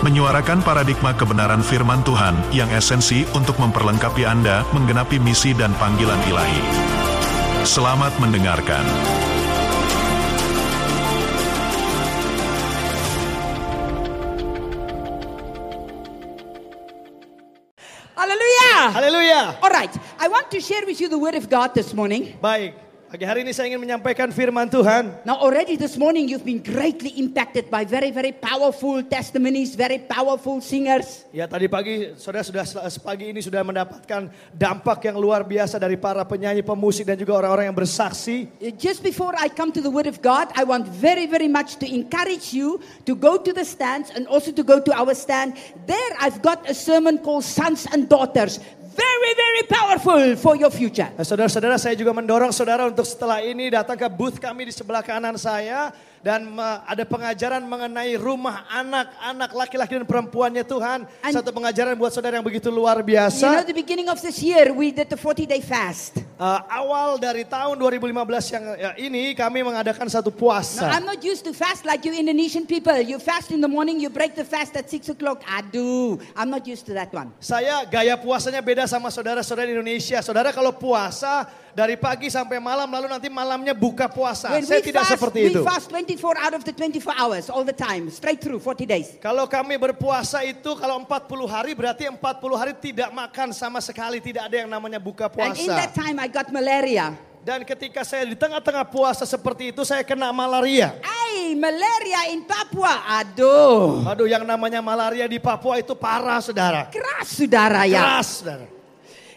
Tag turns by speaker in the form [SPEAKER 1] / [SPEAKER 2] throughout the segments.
[SPEAKER 1] menyuarakan paradigma kebenaran firman Tuhan yang esensi untuk memperlengkapi Anda menggenapi misi dan panggilan ilahi. Selamat mendengarkan.
[SPEAKER 2] Hallelujah.
[SPEAKER 3] Haleluya.
[SPEAKER 2] All right. I want to share with you the word of God this morning.
[SPEAKER 3] Baik, pagi hari ini saya ingin menyampaikan firman Tuhan.
[SPEAKER 2] Now, already this morning, you've been greatly impacted by very, very powerful testimonies, very powerful singers.
[SPEAKER 3] Ya tadi pagi saudara sudah sepagi ini sudah mendapatkan dampak yang luar biasa dari para penyanyi, pemusik dan juga orang-orang yang bersaksi.
[SPEAKER 2] Uh, Just before I come to the word of God, I want very, very much to encourage you to go to the stands and also to go to our stand. There, I've got a sermon called Sons and Daughters. Very, very powerful for your future.
[SPEAKER 3] Nah, saudara-saudara saya juga mendorong saudara untuk setelah ini datang ke booth kami di sebelah kanan saya. Dan ada pengajaran mengenai rumah anak-anak laki-laki dan perempuannya Tuhan.
[SPEAKER 2] And-
[SPEAKER 3] Satu pengajaran buat saudara yang begitu luar
[SPEAKER 2] You know,
[SPEAKER 3] biasa.
[SPEAKER 2] the beginning of this year, we did the 40 day fast.
[SPEAKER 3] Uh, awal dari tahun 2015 yang ya, ini kami mengadakan satu
[SPEAKER 2] Now,
[SPEAKER 3] puasa.
[SPEAKER 2] I'm not used to fast like you Indonesian people. You fast in the morning, you break the fast at 6 o'clock. Aduh, I'm not used to that one.
[SPEAKER 3] Saya gaya puasanya beda sama saudara-saudara di Indonesia. Saudara kalau puasa dari pagi sampai malam lalu nanti malamnya buka puasa.
[SPEAKER 2] When
[SPEAKER 3] Saya tidak
[SPEAKER 2] fast,
[SPEAKER 3] seperti
[SPEAKER 2] we
[SPEAKER 3] itu.
[SPEAKER 2] fast 24 out of the 24 hours, all the time, straight through 40 days.
[SPEAKER 3] Kalau kami berpuasa itu kalau 40 hari berarti 40 hari tidak makan sama sekali, tidak ada yang namanya buka
[SPEAKER 2] And in that
[SPEAKER 3] puasa.
[SPEAKER 2] time, I got malaria.
[SPEAKER 3] Dan ketika saya di tengah-tengah puasa seperti itu saya kena malaria.
[SPEAKER 2] Ay, malaria in Papua. Aduh,
[SPEAKER 3] Aduh yang namanya malaria di Papua itu parah saudara.
[SPEAKER 2] keras saudara ya.
[SPEAKER 3] Keras saudara.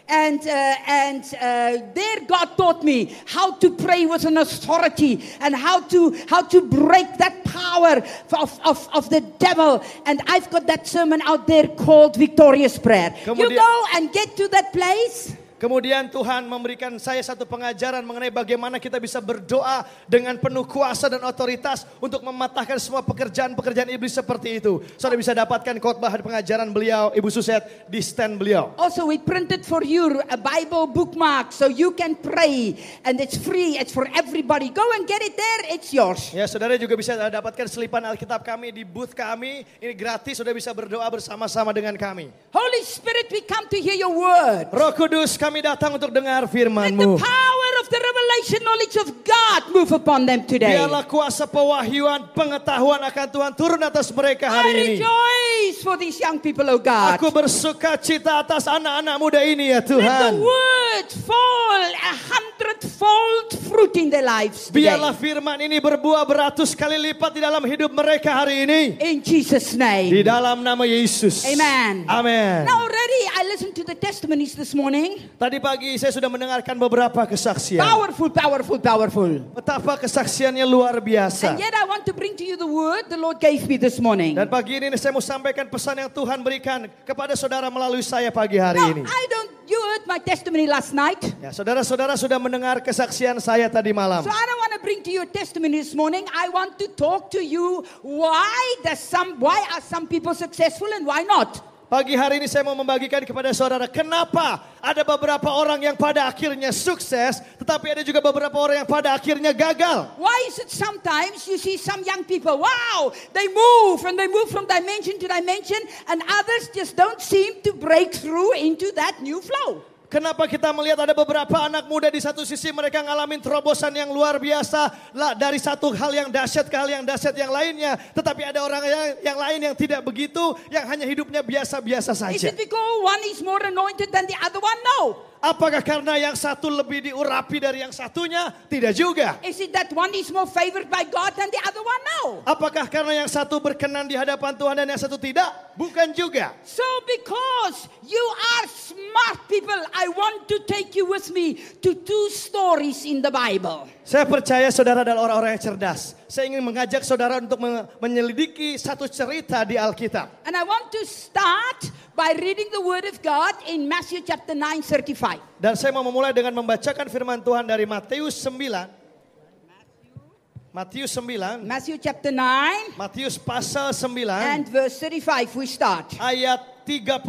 [SPEAKER 2] And uh, and uh, there God taught me how to pray with an authority and how to how to break that power of, of, of the devil. And I've got that sermon out there called Victorious Prayer. you go and get to that place.
[SPEAKER 3] Kemudian Tuhan memberikan saya satu pengajaran mengenai bagaimana kita bisa berdoa dengan penuh kuasa dan otoritas untuk mematahkan semua pekerjaan-pekerjaan iblis seperti itu. Saudara bisa dapatkan khotbah dan pengajaran beliau, Ibu Suset, di stand beliau.
[SPEAKER 2] Also, we printed for you a Bible bookmark so you can pray. And it's free, it's for everybody. Go and get it there, it's yours.
[SPEAKER 3] Ya, saudara juga bisa dapatkan selipan Alkitab kami di booth kami. Ini gratis, saudara bisa berdoa bersama-sama dengan kami.
[SPEAKER 2] Holy Spirit, we come to hear your word.
[SPEAKER 3] Roh Kudus, kami datang untuk dengar firman-Mu.
[SPEAKER 2] power of the revelation knowledge of God move upon them today.
[SPEAKER 3] Biarlah kuasa pewahyuan, pengetahuan akan Tuhan turun atas mereka hari ini.
[SPEAKER 2] rejoice for these young people, oh God.
[SPEAKER 3] Aku bersuka cita atas anak-anak muda ini ya
[SPEAKER 2] Let the
[SPEAKER 3] Tuhan.
[SPEAKER 2] word fall a hundredfold fruit in their lives today.
[SPEAKER 3] Biarlah firman ini berbuah beratus kali lipat di dalam hidup mereka hari ini.
[SPEAKER 2] In Jesus'
[SPEAKER 3] Di
[SPEAKER 2] name.
[SPEAKER 3] dalam nama Yesus.
[SPEAKER 2] Amen.
[SPEAKER 3] Amin.
[SPEAKER 2] Now already I listened to the testimonies this morning.
[SPEAKER 3] Tadi pagi saya sudah mendengarkan beberapa kesaksian.
[SPEAKER 2] Powerful, powerful, powerful.
[SPEAKER 3] Betapa kesaksiannya luar biasa.
[SPEAKER 2] And yet I want to bring to you the word the Lord gave me this morning.
[SPEAKER 3] Dan pagi ini saya mau sampaikan pesan yang Tuhan berikan kepada saudara melalui saya pagi hari
[SPEAKER 2] Now,
[SPEAKER 3] ini.
[SPEAKER 2] I don't, you heard my testimony last night.
[SPEAKER 3] Ya, saudara-saudara sudah mendengar kesaksian saya tadi malam.
[SPEAKER 2] So I don't want to bring to you a testimony this morning. I want to talk to you why does some why are some people successful and why not?
[SPEAKER 3] Pagi hari ini saya mau membagikan kepada saudara kenapa ada beberapa orang yang pada akhirnya sukses, tetapi ada juga beberapa orang yang pada akhirnya gagal.
[SPEAKER 2] Why is it sometimes you see some young people, wow, they move and they move from dimension to dimension, and others just don't seem to break through into that new flow?
[SPEAKER 3] Kenapa kita melihat ada beberapa anak muda di satu sisi mereka ngalamin terobosan yang luar biasa lah dari satu hal yang dahsyat ke hal yang dahsyat yang lainnya, tetapi ada orang yang, yang lain yang tidak begitu, yang hanya hidupnya biasa-biasa
[SPEAKER 2] Is
[SPEAKER 3] saja.
[SPEAKER 2] it because one is more anointed than the other one? No.
[SPEAKER 3] Apakah karena yang satu lebih diurapi dari yang satunya? Tidak juga.
[SPEAKER 2] Is it that one is more favored by God than the other one? No.
[SPEAKER 3] Apakah karena yang satu berkenan di hadapan Tuhan dan yang satu tidak? Bukan juga.
[SPEAKER 2] So, because you are smart people, I want to take you with me to two stories in the Bible.
[SPEAKER 3] Saya percaya saudara adalah orang-orang yang cerdas. Saya ingin mengajak saudara untuk me- menyelidiki satu cerita di Alkitab.
[SPEAKER 2] And I want to start by reading the word of God in Matthew chapter 9, 35.
[SPEAKER 3] Dan saya mau memulai dengan membacakan firman Tuhan dari Matius 9. Matius 9,
[SPEAKER 2] Matthew chapter 9
[SPEAKER 3] Matius pasal 9
[SPEAKER 2] and verse 35 we start.
[SPEAKER 3] ayat 35.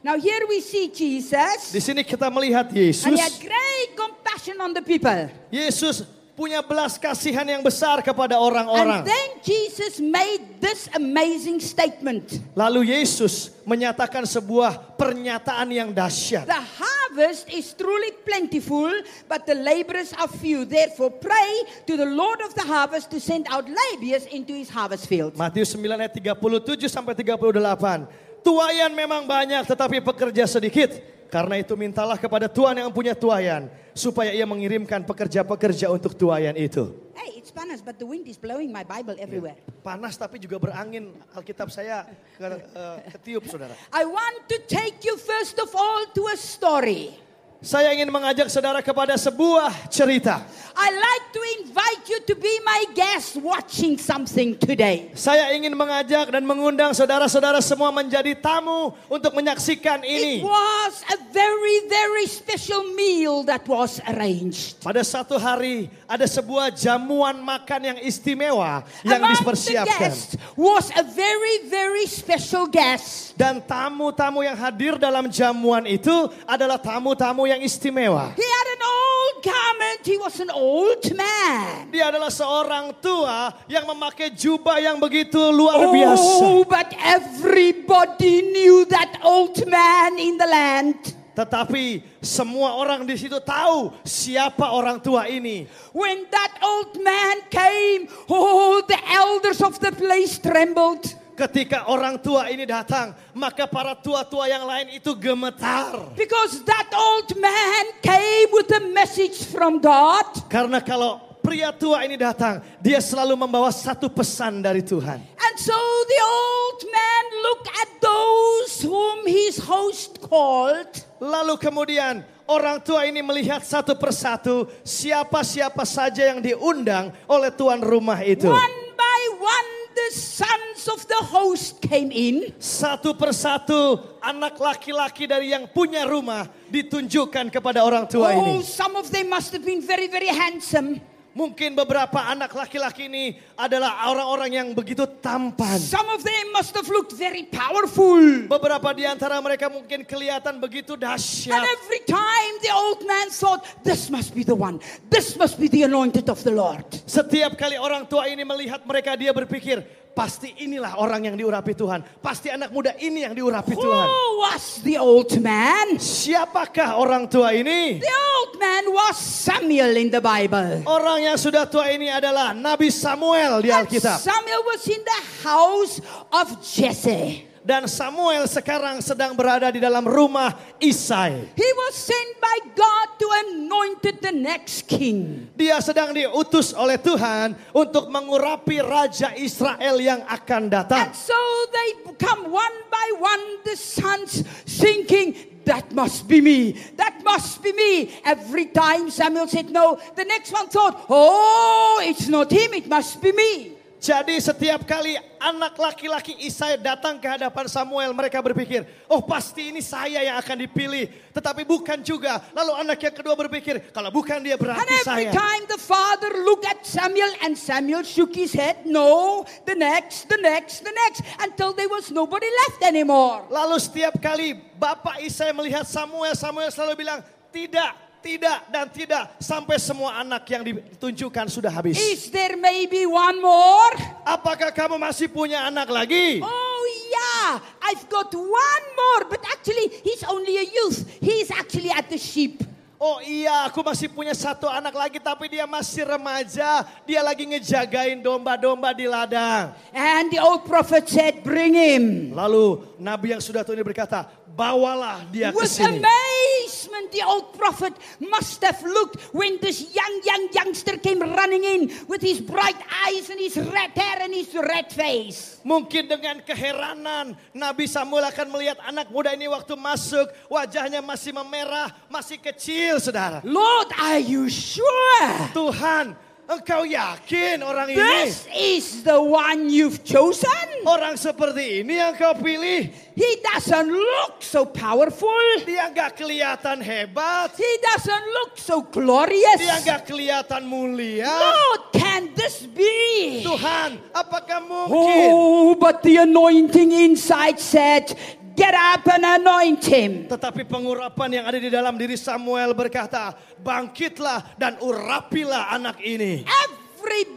[SPEAKER 2] Now here we see Jesus
[SPEAKER 3] Di sini kita melihat
[SPEAKER 2] and he
[SPEAKER 3] Yesus.
[SPEAKER 2] had great compassion on the people.
[SPEAKER 3] Yesus punya belas kasihan yang besar kepada
[SPEAKER 2] And
[SPEAKER 3] orang-orang.
[SPEAKER 2] then Jesus made this amazing statement.
[SPEAKER 3] Lalu Yesus menyatakan sebuah pernyataan yang dahsyat.
[SPEAKER 2] The harvest is truly plentiful, but the laborers are few. Therefore, pray to the Lord of the harvest to send out laborers into his harvest field.
[SPEAKER 3] Matius 9 ayat 37 sampai 38. Tuayan memang banyak tetapi pekerja sedikit. Karena itu mintalah kepada Tuhan yang punya tuayan supaya ia mengirimkan pekerja-pekerja untuk tuayan itu.
[SPEAKER 2] Hey, it's panas, but the wind is blowing my Bible everywhere.
[SPEAKER 3] Panas tapi juga berangin Alkitab saya ke, eh, ketiup saudara.
[SPEAKER 2] I want to take you first of all to a story.
[SPEAKER 3] Saya ingin mengajak saudara kepada sebuah cerita.
[SPEAKER 2] I like to invite you to be my guest watching something today.
[SPEAKER 3] Saya ingin mengajak dan mengundang saudara-saudara semua menjadi tamu untuk menyaksikan
[SPEAKER 2] It
[SPEAKER 3] ini.
[SPEAKER 2] was a very, very special meal that was arranged.
[SPEAKER 3] Pada satu hari ada sebuah jamuan makan yang istimewa yang
[SPEAKER 2] Among the
[SPEAKER 3] dipersiapkan.
[SPEAKER 2] guests was a very, very special guest.
[SPEAKER 3] Dan tamu-tamu yang hadir dalam jamuan itu adalah tamu-tamu yang istimewa.
[SPEAKER 2] He had an old garment. He was an old man.
[SPEAKER 3] Dia adalah seorang tua yang memakai jubah yang begitu luar biasa.
[SPEAKER 2] Oh, but everybody knew that old man in the land.
[SPEAKER 3] Tetapi semua orang di situ tahu siapa orang tua ini.
[SPEAKER 2] When that old man came, oh, the elders of the place trembled.
[SPEAKER 3] Ketika orang tua ini datang, maka para tua-tua yang lain itu gemetar.
[SPEAKER 2] Because that old man came with a message from God.
[SPEAKER 3] Karena kalau pria tua ini datang, dia selalu membawa satu pesan dari Tuhan.
[SPEAKER 2] And so the old man looked at those whom his host called.
[SPEAKER 3] Lalu kemudian orang tua ini melihat satu persatu siapa-siapa saja yang diundang oleh tuan rumah itu.
[SPEAKER 2] One by one, the sons of the host came in.
[SPEAKER 3] Satu persatu anak laki-laki dari yang punya rumah ditunjukkan kepada orang tua
[SPEAKER 2] Oh,
[SPEAKER 3] ini.
[SPEAKER 2] some of them must have been very, very handsome.
[SPEAKER 3] Mungkin beberapa anak laki-laki ini adalah orang-orang yang begitu tampan.
[SPEAKER 2] Some of them must have looked very powerful.
[SPEAKER 3] Beberapa di antara mereka mungkin kelihatan begitu
[SPEAKER 2] And
[SPEAKER 3] dahsyat.
[SPEAKER 2] every time the old man thought, this must be the one. This must be the anointed of the Lord.
[SPEAKER 3] Setiap kali orang tua ini melihat mereka dia berpikir, pasti inilah orang yang diurapi Tuhan. Pasti anak muda ini yang diurapi Tuhan.
[SPEAKER 2] Who was the old man?
[SPEAKER 3] Siapakah orang tua ini?
[SPEAKER 2] The old man was Samuel in the Bible.
[SPEAKER 3] Orang yang sudah tua ini adalah Nabi Samuel di Alkitab.
[SPEAKER 2] Samuel was in the house of Jesse.
[SPEAKER 3] Dan Samuel sekarang sedang berada di dalam rumah Isai.
[SPEAKER 2] He was sent by God to anoint the next king.
[SPEAKER 3] Dia sedang diutus oleh Tuhan untuk mengurapi Raja Israel yang akan datang.
[SPEAKER 2] And so they come one by one, the sons thinking, that must be me. That must be me. Every time Samuel said no, the next one thought, oh, it's not him, it must be me.
[SPEAKER 3] Jadi setiap kali anak laki-laki Isai datang ke hadapan Samuel, mereka berpikir, oh pasti ini saya yang akan dipilih. Tetapi bukan juga. Lalu anak yang kedua berpikir, kalau bukan dia
[SPEAKER 2] And
[SPEAKER 3] berarti
[SPEAKER 2] every
[SPEAKER 3] saya.
[SPEAKER 2] time the father looked at Samuel and Samuel shook his head, no, the next, the next, the next, until there was nobody left anymore.
[SPEAKER 3] Lalu setiap kali Bapak Isai melihat Samuel, Samuel selalu bilang, tidak, tidak, dan tidak. Sampai semua anak yang ditunjukkan sudah habis.
[SPEAKER 2] Is there maybe one more?
[SPEAKER 3] Apakah kamu masih punya anak lagi?
[SPEAKER 2] Oh yeah, I've got one more, but actually he's only a youth. He's actually at the sheep.
[SPEAKER 3] Oh iya, aku masih punya satu anak lagi tapi dia masih remaja. Dia lagi ngejagain domba-domba di ladang.
[SPEAKER 2] And the old prophet said, bring him.
[SPEAKER 3] Lalu Nabi yang sudah tua ini berkata, bawalah dia ke
[SPEAKER 2] With
[SPEAKER 3] sini.
[SPEAKER 2] amazement, the old prophet must have looked when this young, young youngster came running in with his bright eyes and his red hair and his red face.
[SPEAKER 3] Mungkin dengan keheranan Nabi Samuel akan melihat anak muda ini waktu masuk. Wajahnya masih memerah, masih kecil saudara.
[SPEAKER 2] Lord, are you sure?
[SPEAKER 3] Tuhan, Engkau yakin orang ini?
[SPEAKER 2] This is the one you've chosen.
[SPEAKER 3] Orang seperti ini yang kau pilih.
[SPEAKER 2] He doesn't look so powerful.
[SPEAKER 3] Dia nggak kelihatan hebat.
[SPEAKER 2] He doesn't look so glorious.
[SPEAKER 3] Dia nggak kelihatan mulia.
[SPEAKER 2] Lord, can this be?
[SPEAKER 3] Tuhan, apakah mungkin?
[SPEAKER 2] Oh, but the anointing inside said, Get up and anoint him.
[SPEAKER 3] Tetapi pengurapan yang ada di dalam diri Samuel berkata, bangkitlah dan urapilah anak ini.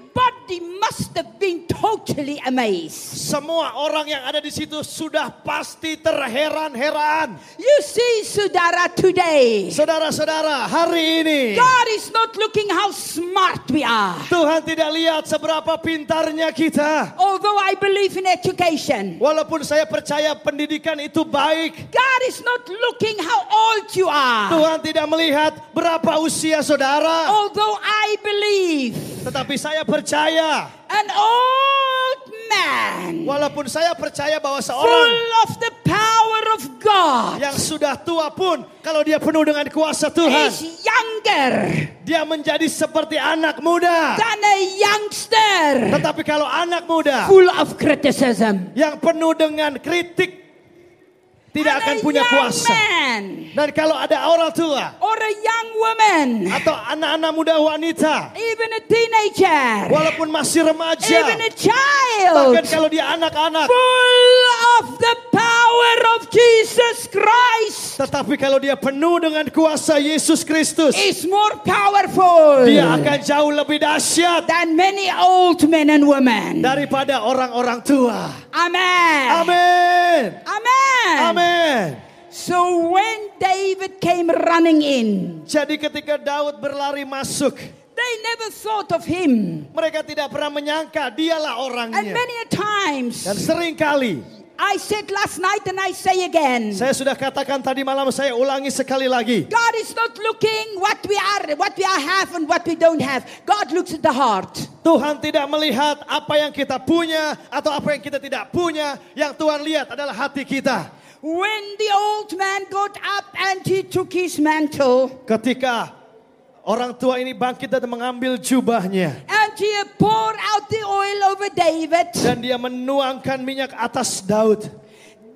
[SPEAKER 2] Everybody must have been totally amazed.
[SPEAKER 3] Semua orang yang ada di situ sudah pasti terheran-heran.
[SPEAKER 2] You see, Sudara, today,
[SPEAKER 3] Saudara-saudara, hari ini
[SPEAKER 2] God is not looking how smart we are.
[SPEAKER 3] Tuhan tidak lihat seberapa pintarnya kita.
[SPEAKER 2] Although I believe in education,
[SPEAKER 3] Walaupun saya percaya pendidikan itu baik,
[SPEAKER 2] God is not looking how old you are.
[SPEAKER 3] Tuhan tidak melihat berapa usia saudara.
[SPEAKER 2] Although I believe
[SPEAKER 3] Tetapi saya percaya,
[SPEAKER 2] an old man
[SPEAKER 3] walaupun saya percaya bahwa seorang
[SPEAKER 2] full of the power of God
[SPEAKER 3] yang sudah tua pun, kalau dia penuh dengan kuasa Tuhan,
[SPEAKER 2] is younger
[SPEAKER 3] dia menjadi seperti anak muda.
[SPEAKER 2] than a youngster
[SPEAKER 3] Tetapi kalau anak muda
[SPEAKER 2] full of criticism.
[SPEAKER 3] yang penuh dengan kritik, tidak akan punya kuasa.
[SPEAKER 2] man
[SPEAKER 3] Dan kalau ada orang tua
[SPEAKER 2] or a young woman,
[SPEAKER 3] atau anak-anak muda wanita,
[SPEAKER 2] even a teenager,
[SPEAKER 3] walaupun masih remaja,
[SPEAKER 2] even a child,
[SPEAKER 3] bahkan kalau dia anak-anak,
[SPEAKER 2] full of the power of Jesus Christ
[SPEAKER 3] tetapi kalau dia penuh dengan kuasa Yesus Kristus,
[SPEAKER 2] is more powerful
[SPEAKER 3] dia akan jauh lebih dahsyat
[SPEAKER 2] than many old men and women.
[SPEAKER 3] daripada orang-orang tua.
[SPEAKER 2] Amen.
[SPEAKER 3] Amin.
[SPEAKER 2] Amen.
[SPEAKER 3] Amin.
[SPEAKER 2] So when David came running in,
[SPEAKER 3] Jadi ketika Daud berlari masuk,
[SPEAKER 2] they never thought of him.
[SPEAKER 3] mereka tidak pernah menyangka dialah
[SPEAKER 2] And
[SPEAKER 3] orangnya.
[SPEAKER 2] many a times,
[SPEAKER 3] Dan sering kali,
[SPEAKER 2] I said last night and I say again,
[SPEAKER 3] saya sudah katakan tadi malam, saya ulangi sekali lagi.
[SPEAKER 2] God is not looking what we are, what we are have and what we don't have. God looks at the heart.
[SPEAKER 3] Tuhan tidak melihat apa yang kita punya atau apa yang kita tidak punya. Yang Tuhan lihat adalah hati kita.
[SPEAKER 2] When the old man got up and he took his mantle
[SPEAKER 3] Ketika orang tua ini bangkit dan mengambil jubahnya.
[SPEAKER 2] and he poured out the oil over David,
[SPEAKER 3] Dan dia menuangkan minyak atas Daud.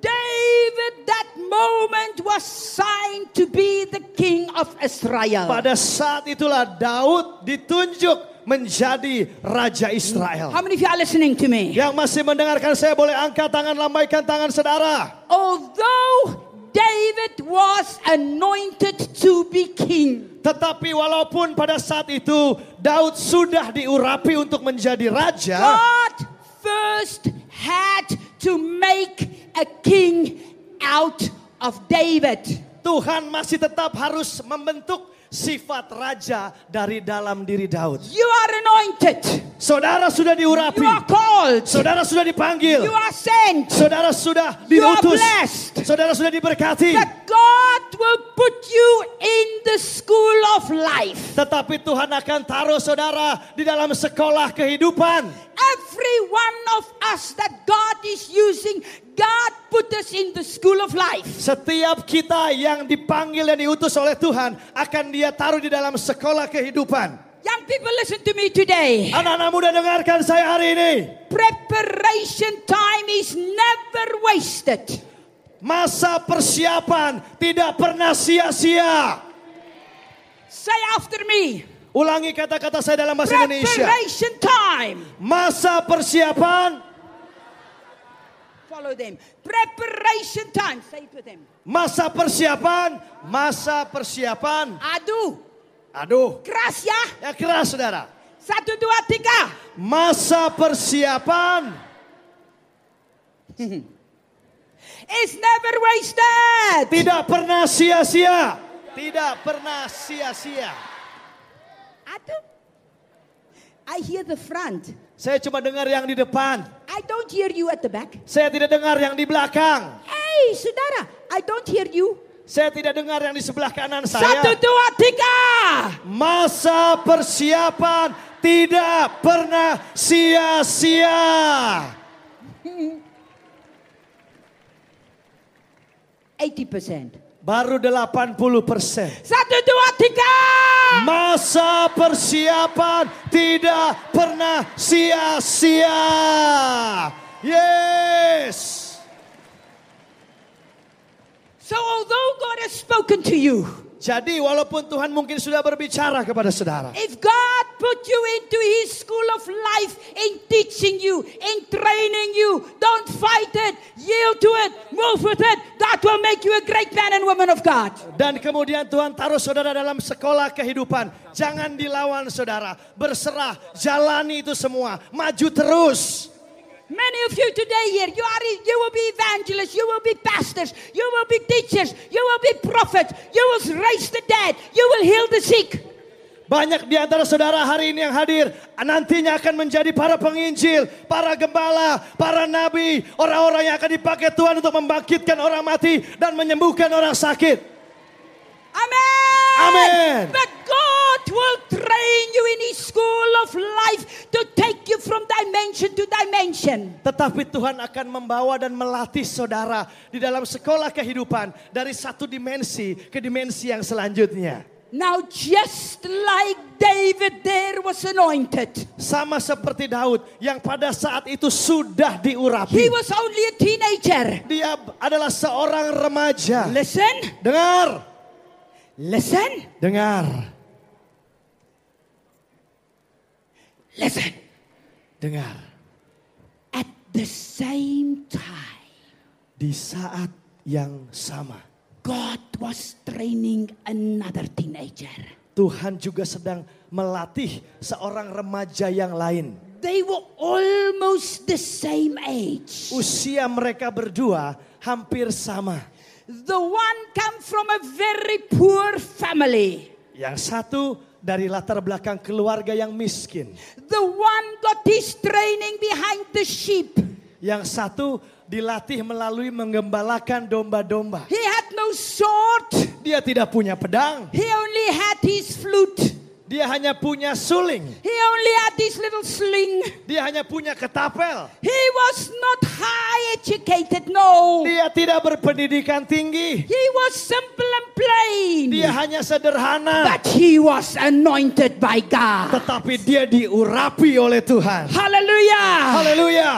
[SPEAKER 2] David that moment was signed to be the king of Israel.
[SPEAKER 3] Pada saat itulah Daud ditunjuk menjadi Raja Israel.
[SPEAKER 2] How many of you are listening to me?
[SPEAKER 3] Yang masih mendengarkan saya boleh angkat tangan, lambaikan tangan saudara.
[SPEAKER 2] Although David was anointed to be king,
[SPEAKER 3] Tetapi walaupun pada saat itu Daud sudah diurapi untuk menjadi raja.
[SPEAKER 2] God first had to make a king out of David.
[SPEAKER 3] Tuhan masih tetap harus membentuk sifat raja dari dalam diri Daud.
[SPEAKER 2] You are anointed.
[SPEAKER 3] Saudara sudah
[SPEAKER 2] You
[SPEAKER 3] diurapi.
[SPEAKER 2] are called.
[SPEAKER 3] Saudara sudah dipanggil.
[SPEAKER 2] You are sent.
[SPEAKER 3] Saudara sudah
[SPEAKER 2] You are
[SPEAKER 3] diutus.
[SPEAKER 2] blessed.
[SPEAKER 3] Saudara sudah diberkati.
[SPEAKER 2] That God will put you in the school of life.
[SPEAKER 3] Tetapi Tuhan akan taruh saudara di dalam sekolah kehidupan.
[SPEAKER 2] Every one of us that God is using, God put us in the school of life.
[SPEAKER 3] Setiap kita yang dipanggil dan diutus oleh Tuhan akan dia taruh di dalam sekolah kehidupan.
[SPEAKER 2] Young people, listen to me today.
[SPEAKER 3] Anak-anak muda dengarkan saya hari ini.
[SPEAKER 2] Preparation time is never wasted.
[SPEAKER 3] Masa persiapan tidak pernah sia-sia.
[SPEAKER 2] Say after me.
[SPEAKER 3] Ulangi kata-kata saya dalam bahasa Indonesia.
[SPEAKER 2] Preparation time.
[SPEAKER 3] Masa persiapan,
[SPEAKER 2] Follow them. Preparation time. Say them.
[SPEAKER 3] masa persiapan, masa persiapan.
[SPEAKER 2] Aduh.
[SPEAKER 3] Aduh,
[SPEAKER 2] Keras ya.
[SPEAKER 3] ya keras saudara.
[SPEAKER 2] Satu, dua, tiga.
[SPEAKER 3] Masa persiapan
[SPEAKER 2] It's never wasted.
[SPEAKER 3] tidak pernah sia-sia. Tidak pernah sia-sia.
[SPEAKER 2] Aduh. I hear the front.
[SPEAKER 3] Saya cuma dengar yang di depan.
[SPEAKER 2] I don't hear you at the back.
[SPEAKER 3] Saya tidak dengar yang di belakang.
[SPEAKER 2] Hey, saudara. I don't hear you.
[SPEAKER 3] Saya tidak dengar yang di sebelah kanan
[SPEAKER 2] Satu,
[SPEAKER 3] saya.
[SPEAKER 2] dua, tiga.
[SPEAKER 3] Masa persiapan tidak pernah sia-sia.
[SPEAKER 2] Eighty percent.
[SPEAKER 3] Baru 80 persen.
[SPEAKER 2] Satu, dua, tiga.
[SPEAKER 3] Masa persiapan tidak pernah sia-sia. Yes.
[SPEAKER 2] So, although God has spoken to you,
[SPEAKER 3] Jadi walaupun Tuhan mungkin sudah berbicara kepada saudara.
[SPEAKER 2] if God put you into His school of life in teaching you, in training you, don't fight it, yield to it, move with it. That will make you a great man and woman of God.
[SPEAKER 3] Dan kemudian Tuhan taruh saudara dalam sekolah kehidupan. Jangan dilawan saudara. Berserah, jalani itu semua. Maju terus.
[SPEAKER 2] Many of you today here, you are you will be evangelists, you will be pastors, you will be teachers, you will be prophets, you will raise the dead, you will heal the sick.
[SPEAKER 3] Banyak di antara saudara hari ini yang hadir nantinya akan menjadi para penginjil, para gembala, para nabi, orang-orang yang akan dipakai Tuhan untuk membangkitkan orang mati dan menyembuhkan orang sakit.
[SPEAKER 2] Amen.
[SPEAKER 3] Amen.
[SPEAKER 2] But God will train you in His school of life to take you from dimension to dimension.
[SPEAKER 3] Tetapi Tuhan akan membawa dan melatih saudara di dalam sekolah kehidupan dari satu dimensi ke dimensi yang selanjutnya.
[SPEAKER 2] Now, just like David there was anointed,
[SPEAKER 3] Sama seperti Daud yang pada saat itu sudah
[SPEAKER 2] he
[SPEAKER 3] diurapi.
[SPEAKER 2] was only a teenager.
[SPEAKER 3] Dia adalah seorang remaja.
[SPEAKER 2] Listen,
[SPEAKER 3] Dengar,
[SPEAKER 2] listen,
[SPEAKER 3] dengar,
[SPEAKER 2] listen.
[SPEAKER 3] dengar.
[SPEAKER 2] At the same time,
[SPEAKER 3] Di saat yang sama,
[SPEAKER 2] God was training another teenager.
[SPEAKER 3] Tuhan juga sedang melatih seorang remaja yang lain.
[SPEAKER 2] They were almost the same age.
[SPEAKER 3] Usia mereka berdua hampir sama.
[SPEAKER 2] The one come from a very poor family.
[SPEAKER 3] Yang satu dari latar belakang keluarga yang miskin.
[SPEAKER 2] The one got his training behind the sheep.
[SPEAKER 3] Yang satu dilatih melalui menggembalakan domba-domba.
[SPEAKER 2] He had no sword.
[SPEAKER 3] Dia tidak punya pedang,
[SPEAKER 2] He only had his flute.
[SPEAKER 3] Dia hanya punya suling,
[SPEAKER 2] He only had this little sling.
[SPEAKER 3] dia hanya punya ketapel.
[SPEAKER 2] He was not high educated, no.
[SPEAKER 3] Dia tidak berpendidikan tinggi,
[SPEAKER 2] He was simple and plain.
[SPEAKER 3] dia hanya sederhana.
[SPEAKER 2] But he was anointed by God.
[SPEAKER 3] Tetapi dia diurapi oleh Tuhan.
[SPEAKER 2] Hallelujah.
[SPEAKER 3] Haleluya.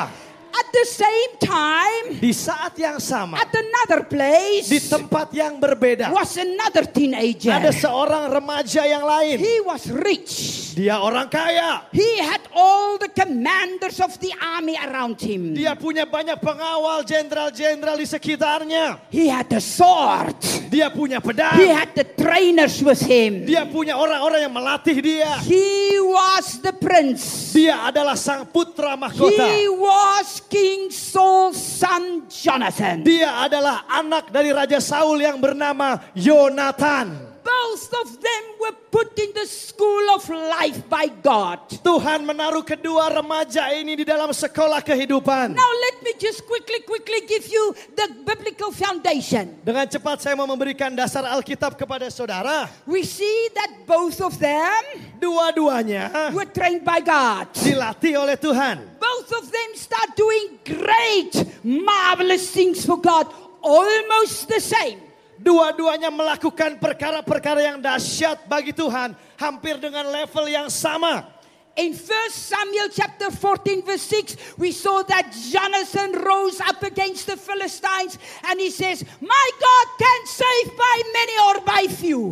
[SPEAKER 2] At the same time,
[SPEAKER 3] Di saat yang sama,
[SPEAKER 2] at another place,
[SPEAKER 3] di tempat yang berbeda,
[SPEAKER 2] was another teenager.
[SPEAKER 3] ada seorang remaja yang lain.
[SPEAKER 2] He was rich.
[SPEAKER 3] Dia orang kaya.
[SPEAKER 2] He had all the commanders of the army around him.
[SPEAKER 3] Dia punya banyak pengawal jenderal-jenderal di sekitarnya.
[SPEAKER 2] He had a sword.
[SPEAKER 3] Dia punya
[SPEAKER 2] He
[SPEAKER 3] pedang.
[SPEAKER 2] had the trainers with him.
[SPEAKER 3] Dia punya orang-orang yang melatih dia.
[SPEAKER 2] He was the prince.
[SPEAKER 3] Dia adalah sang putra mahkota.
[SPEAKER 2] He was King Saul's son Jonathan.
[SPEAKER 3] Dia adalah anak dari Raja Saul yang bernama Yonatan.
[SPEAKER 2] Both of them were put in the school of life by God.
[SPEAKER 3] Tuhan menaruh kedua remaja ini di dalam sekolah kehidupan.
[SPEAKER 2] Now let me just quickly, quickly give you the biblical foundation.
[SPEAKER 3] Dengan cepat saya mau memberikan dasar Alkitab kepada saudara.
[SPEAKER 2] We see that both of them
[SPEAKER 3] Dua-duanya
[SPEAKER 2] were trained by God.
[SPEAKER 3] dilatih oleh Tuhan.
[SPEAKER 2] Both of them start doing great, marvelous things for God, almost the same.
[SPEAKER 3] Dua-duanya melakukan perkara-perkara yang dahsyat bagi Tuhan. Hampir dengan level yang sama.
[SPEAKER 2] In 1 Samuel chapter 14 verse 6, we saw that Jonathan rose up against the Philistines and he says, My God can save by many or by few.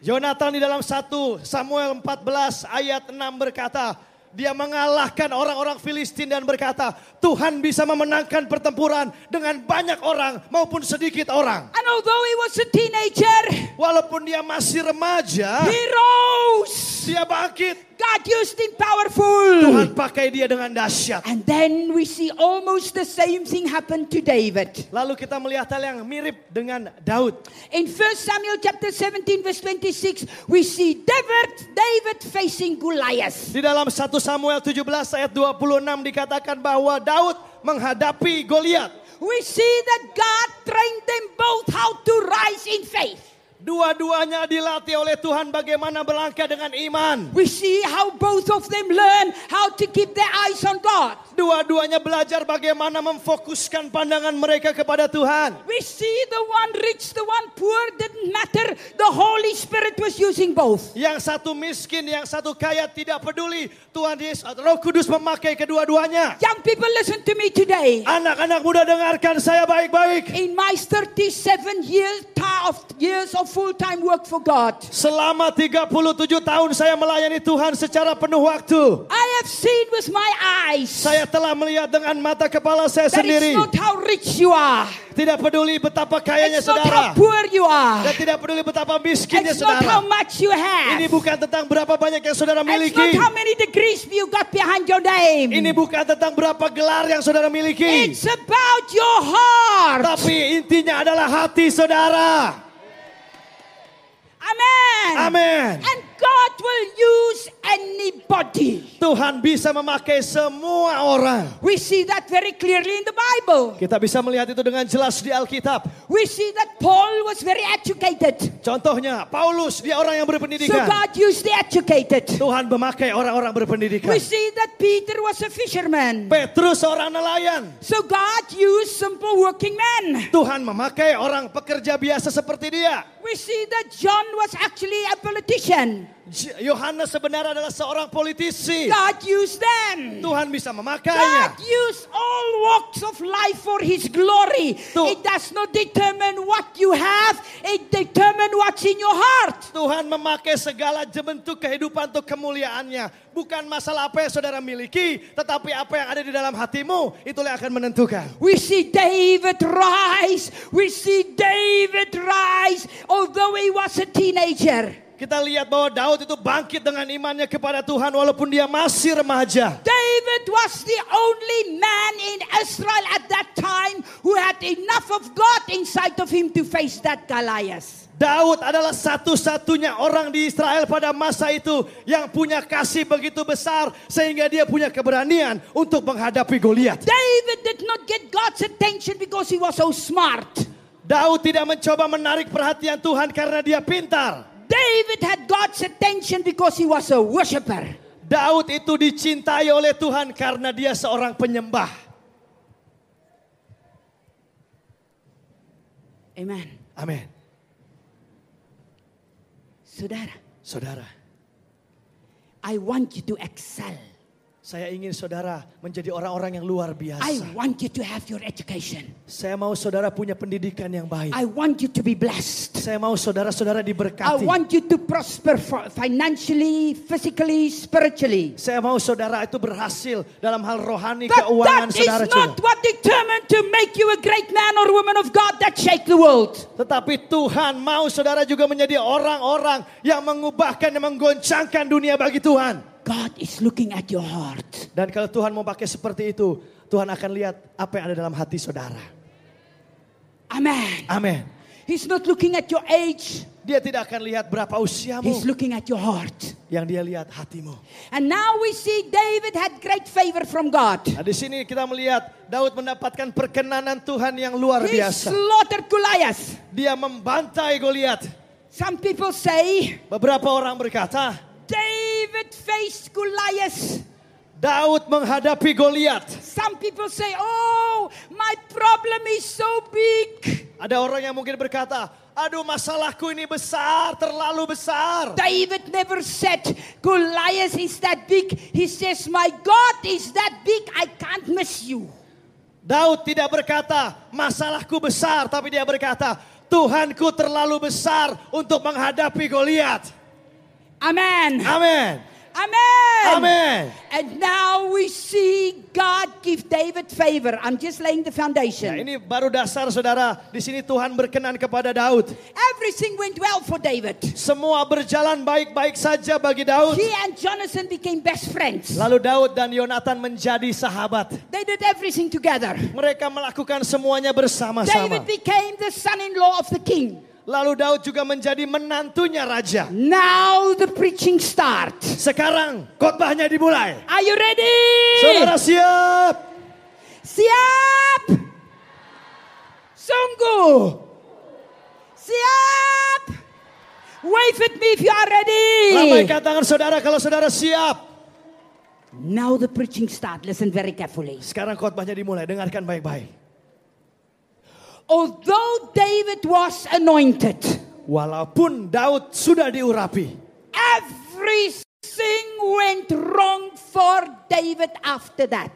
[SPEAKER 3] Yonatan di dalam 1 Samuel 14 ayat 6 berkata, dia mengalahkan orang-orang Filistin dan berkata, Tuhan bisa memenangkan pertempuran dengan banyak orang maupun sedikit orang.
[SPEAKER 2] And although he was a teenager,
[SPEAKER 3] Walaupun dia masih remaja,
[SPEAKER 2] he rose.
[SPEAKER 3] dia bangkit.
[SPEAKER 2] God used him powerful.
[SPEAKER 3] Tuhan pakai dia dengan dahsyat.
[SPEAKER 2] And then we see almost the same thing happen to David.
[SPEAKER 3] Lalu kita melihat hal yang mirip dengan Daud.
[SPEAKER 2] In 1 Samuel chapter 17 verse 26, we see David, David facing Goliath.
[SPEAKER 3] Di dalam 1 Samuel 17 ayat 26 dikatakan bahwa Daud menghadapi Goliat.
[SPEAKER 2] We see that God trained them both how to rise in faith.
[SPEAKER 3] Dua-duanya dilatih oleh Tuhan bagaimana berlangkah dengan iman.
[SPEAKER 2] We see how both of them learn how to keep their eyes on God.
[SPEAKER 3] Dua-duanya belajar bagaimana memfokuskan pandangan mereka kepada Tuhan.
[SPEAKER 2] We see the one rich, the one poor didn't matter. The Holy Spirit was using both.
[SPEAKER 3] Yang satu miskin, yang satu kaya tidak peduli. Tuhan Yesus, Roh Kudus memakai kedua-duanya.
[SPEAKER 2] Young people, listen to me today.
[SPEAKER 3] Anak-anak muda dengarkan saya baik-baik.
[SPEAKER 2] In my 37 years of years of full-time work for God,
[SPEAKER 3] Selama 37 tahun saya melayani Tuhan secara penuh waktu.
[SPEAKER 2] I have seen with my eyes
[SPEAKER 3] Saya telah melihat dengan mata kepala saya
[SPEAKER 2] that
[SPEAKER 3] sendiri.
[SPEAKER 2] it's not how rich you are,
[SPEAKER 3] Tidak peduli betapa kayanya
[SPEAKER 2] it's not how
[SPEAKER 3] saudara.
[SPEAKER 2] poor you are,
[SPEAKER 3] Dan tidak peduli betapa miskinnya
[SPEAKER 2] it's not how
[SPEAKER 3] saudara.
[SPEAKER 2] much you
[SPEAKER 3] Ini
[SPEAKER 2] have,
[SPEAKER 3] bukan tentang berapa banyak yang saudara
[SPEAKER 2] it's not
[SPEAKER 3] miliki.
[SPEAKER 2] how many degrees you got behind your name.
[SPEAKER 3] Ini bukan tentang berapa gelar yang saudara miliki.
[SPEAKER 2] It's about your heart.
[SPEAKER 3] Tapi intinya adalah hati saudara.
[SPEAKER 2] Amen.
[SPEAKER 3] Amen.
[SPEAKER 2] And God will use anybody.
[SPEAKER 3] Tuhan bisa memakai semua orang.
[SPEAKER 2] We see that very clearly in the Bible.
[SPEAKER 3] Kita bisa melihat itu dengan jelas di Alkitab.
[SPEAKER 2] We see that Paul was very educated.
[SPEAKER 3] Contohnya, Paulus dia orang yang
[SPEAKER 2] So
[SPEAKER 3] berpendidikan.
[SPEAKER 2] God used the educated.
[SPEAKER 3] Tuhan memakai orang-orang berpendidikan.
[SPEAKER 2] We see that Peter was a fisherman.
[SPEAKER 3] Petrus seorang nelayan.
[SPEAKER 2] So God used simple working men.
[SPEAKER 3] Tuhan memakai orang pekerja biasa seperti dia.
[SPEAKER 2] We see that John was actually a politician.
[SPEAKER 3] Yohanes sebenarnya adalah seorang politisi.
[SPEAKER 2] God used them.
[SPEAKER 3] Tuhan bisa
[SPEAKER 2] God
[SPEAKER 3] memakainya.
[SPEAKER 2] used all walks of life for His glory.
[SPEAKER 3] Tuh.
[SPEAKER 2] It does not determine what you have, it determines what's in your heart.
[SPEAKER 3] Tuhan memakai segala bentuk kehidupan untuk kemuliaannya. Bukan masalah apa yang saudara miliki, tetapi apa yang ada di dalam hatimu, itulah yang akan menentukan.
[SPEAKER 2] We see David rise. We see David rise, although he was a teenager.
[SPEAKER 3] Kita lihat bahwa Daud itu bangkit dengan imannya kepada Tuhan walaupun dia masih remaja.
[SPEAKER 2] David was the only man in Israel at that time who had enough of God inside of him to face that Goliath.
[SPEAKER 3] Daud adalah satu-satunya orang di Israel pada masa itu yang punya kasih begitu besar sehingga dia punya keberanian untuk menghadapi Goliat.
[SPEAKER 2] David did not get God's attention because he was so smart.
[SPEAKER 3] Daud tidak mencoba menarik perhatian Tuhan karena dia pintar.
[SPEAKER 2] David had God's attention because he was a worshiper.
[SPEAKER 3] Daud itu dicintai oleh Tuhan karena dia seorang penyembah.
[SPEAKER 2] Amen.
[SPEAKER 3] Amin.
[SPEAKER 2] Saudara,
[SPEAKER 3] Saudara,
[SPEAKER 2] I want you to excel.
[SPEAKER 3] Saya ingin saudara menjadi orang-orang yang luar
[SPEAKER 2] I
[SPEAKER 3] biasa.
[SPEAKER 2] want you to have your education.
[SPEAKER 3] Saya mau saudara punya pendidikan yang baik.
[SPEAKER 2] I want you to be blessed.
[SPEAKER 3] Saya mau saudara-saudara
[SPEAKER 2] I
[SPEAKER 3] diberkati.
[SPEAKER 2] want you to prosper fi- financially, physically, spiritually.
[SPEAKER 3] Saya mau saudara itu berhasil dalam hal rohani,
[SPEAKER 2] But
[SPEAKER 3] keuangan
[SPEAKER 2] that is
[SPEAKER 3] saudara
[SPEAKER 2] not
[SPEAKER 3] juga.
[SPEAKER 2] what determined to make you a great man or woman of God that shake the world.
[SPEAKER 3] Tetapi Tuhan mau saudara juga menjadi orang-orang yang mengubahkan dan menggoncangkan dunia bagi Tuhan.
[SPEAKER 2] God is looking at your heart.
[SPEAKER 3] Dan kalau Tuhan mau pakai seperti itu, Tuhan akan lihat apa yang ada dalam hati saudara.
[SPEAKER 2] Amen.
[SPEAKER 3] Amin.
[SPEAKER 2] He's not looking at your age.
[SPEAKER 3] Dia tidak akan lihat berapa usiamu.
[SPEAKER 2] He's looking at your heart.
[SPEAKER 3] Yang dia lihat hatimu.
[SPEAKER 2] And now we see David had great favor from God.
[SPEAKER 3] Nah di sini kita melihat Daud mendapatkan perkenanan Tuhan yang luar
[SPEAKER 2] He
[SPEAKER 3] biasa.
[SPEAKER 2] slaughtered Goliath.
[SPEAKER 3] Dia membantai Goliat.
[SPEAKER 2] Some people say
[SPEAKER 3] Beberapa orang berkata,
[SPEAKER 2] David faced Goliath.
[SPEAKER 3] Daud menghadapi Goliat.
[SPEAKER 2] Some people say, Oh, my problem is so big.
[SPEAKER 3] Ada orang yang mungkin berkata, aduh masalahku ini besar, terlalu besar.
[SPEAKER 2] David never said Goliath is that big. He says, My God is that big, I can't miss you.
[SPEAKER 3] Daud tidak berkata, masalahku besar, tapi dia berkata, Tuhanku terlalu besar untuk menghadapi Goliat.
[SPEAKER 2] Amen.
[SPEAKER 3] Amin.
[SPEAKER 2] Amen.
[SPEAKER 3] Amin.
[SPEAKER 2] And now we see God give David favor. I'm just laying the
[SPEAKER 3] Nah,
[SPEAKER 2] foundation.
[SPEAKER 3] ini baru dasar saudara. Di sini Tuhan berkenan kepada Daud.
[SPEAKER 2] Everything went well for David.
[SPEAKER 3] Semua berjalan baik-baik saja bagi Daud.
[SPEAKER 2] He and Jonathan became best friends.
[SPEAKER 3] Lalu Daud dan Yonatan menjadi sahabat.
[SPEAKER 2] They did everything together.
[SPEAKER 3] Mereka melakukan semuanya bersama-sama.
[SPEAKER 2] David became the son-in-law of the king.
[SPEAKER 3] Lalu Daud juga menjadi menantunya raja.
[SPEAKER 2] Now the preaching starts.
[SPEAKER 3] Sekarang khotbahnya dimulai.
[SPEAKER 2] Are you ready?
[SPEAKER 3] Saudara siap?
[SPEAKER 2] Siap. Sungguh. Siap. Wave at me if you are ready.
[SPEAKER 3] Lambaikan tangan saudara kalau saudara siap.
[SPEAKER 2] Now the preaching start. Listen very carefully.
[SPEAKER 3] Sekarang khotbahnya dimulai, dengarkan baik-baik.
[SPEAKER 2] Although David was anointed,
[SPEAKER 3] Walaupun Daud sudah diurapi,
[SPEAKER 2] everything went wrong for David after that.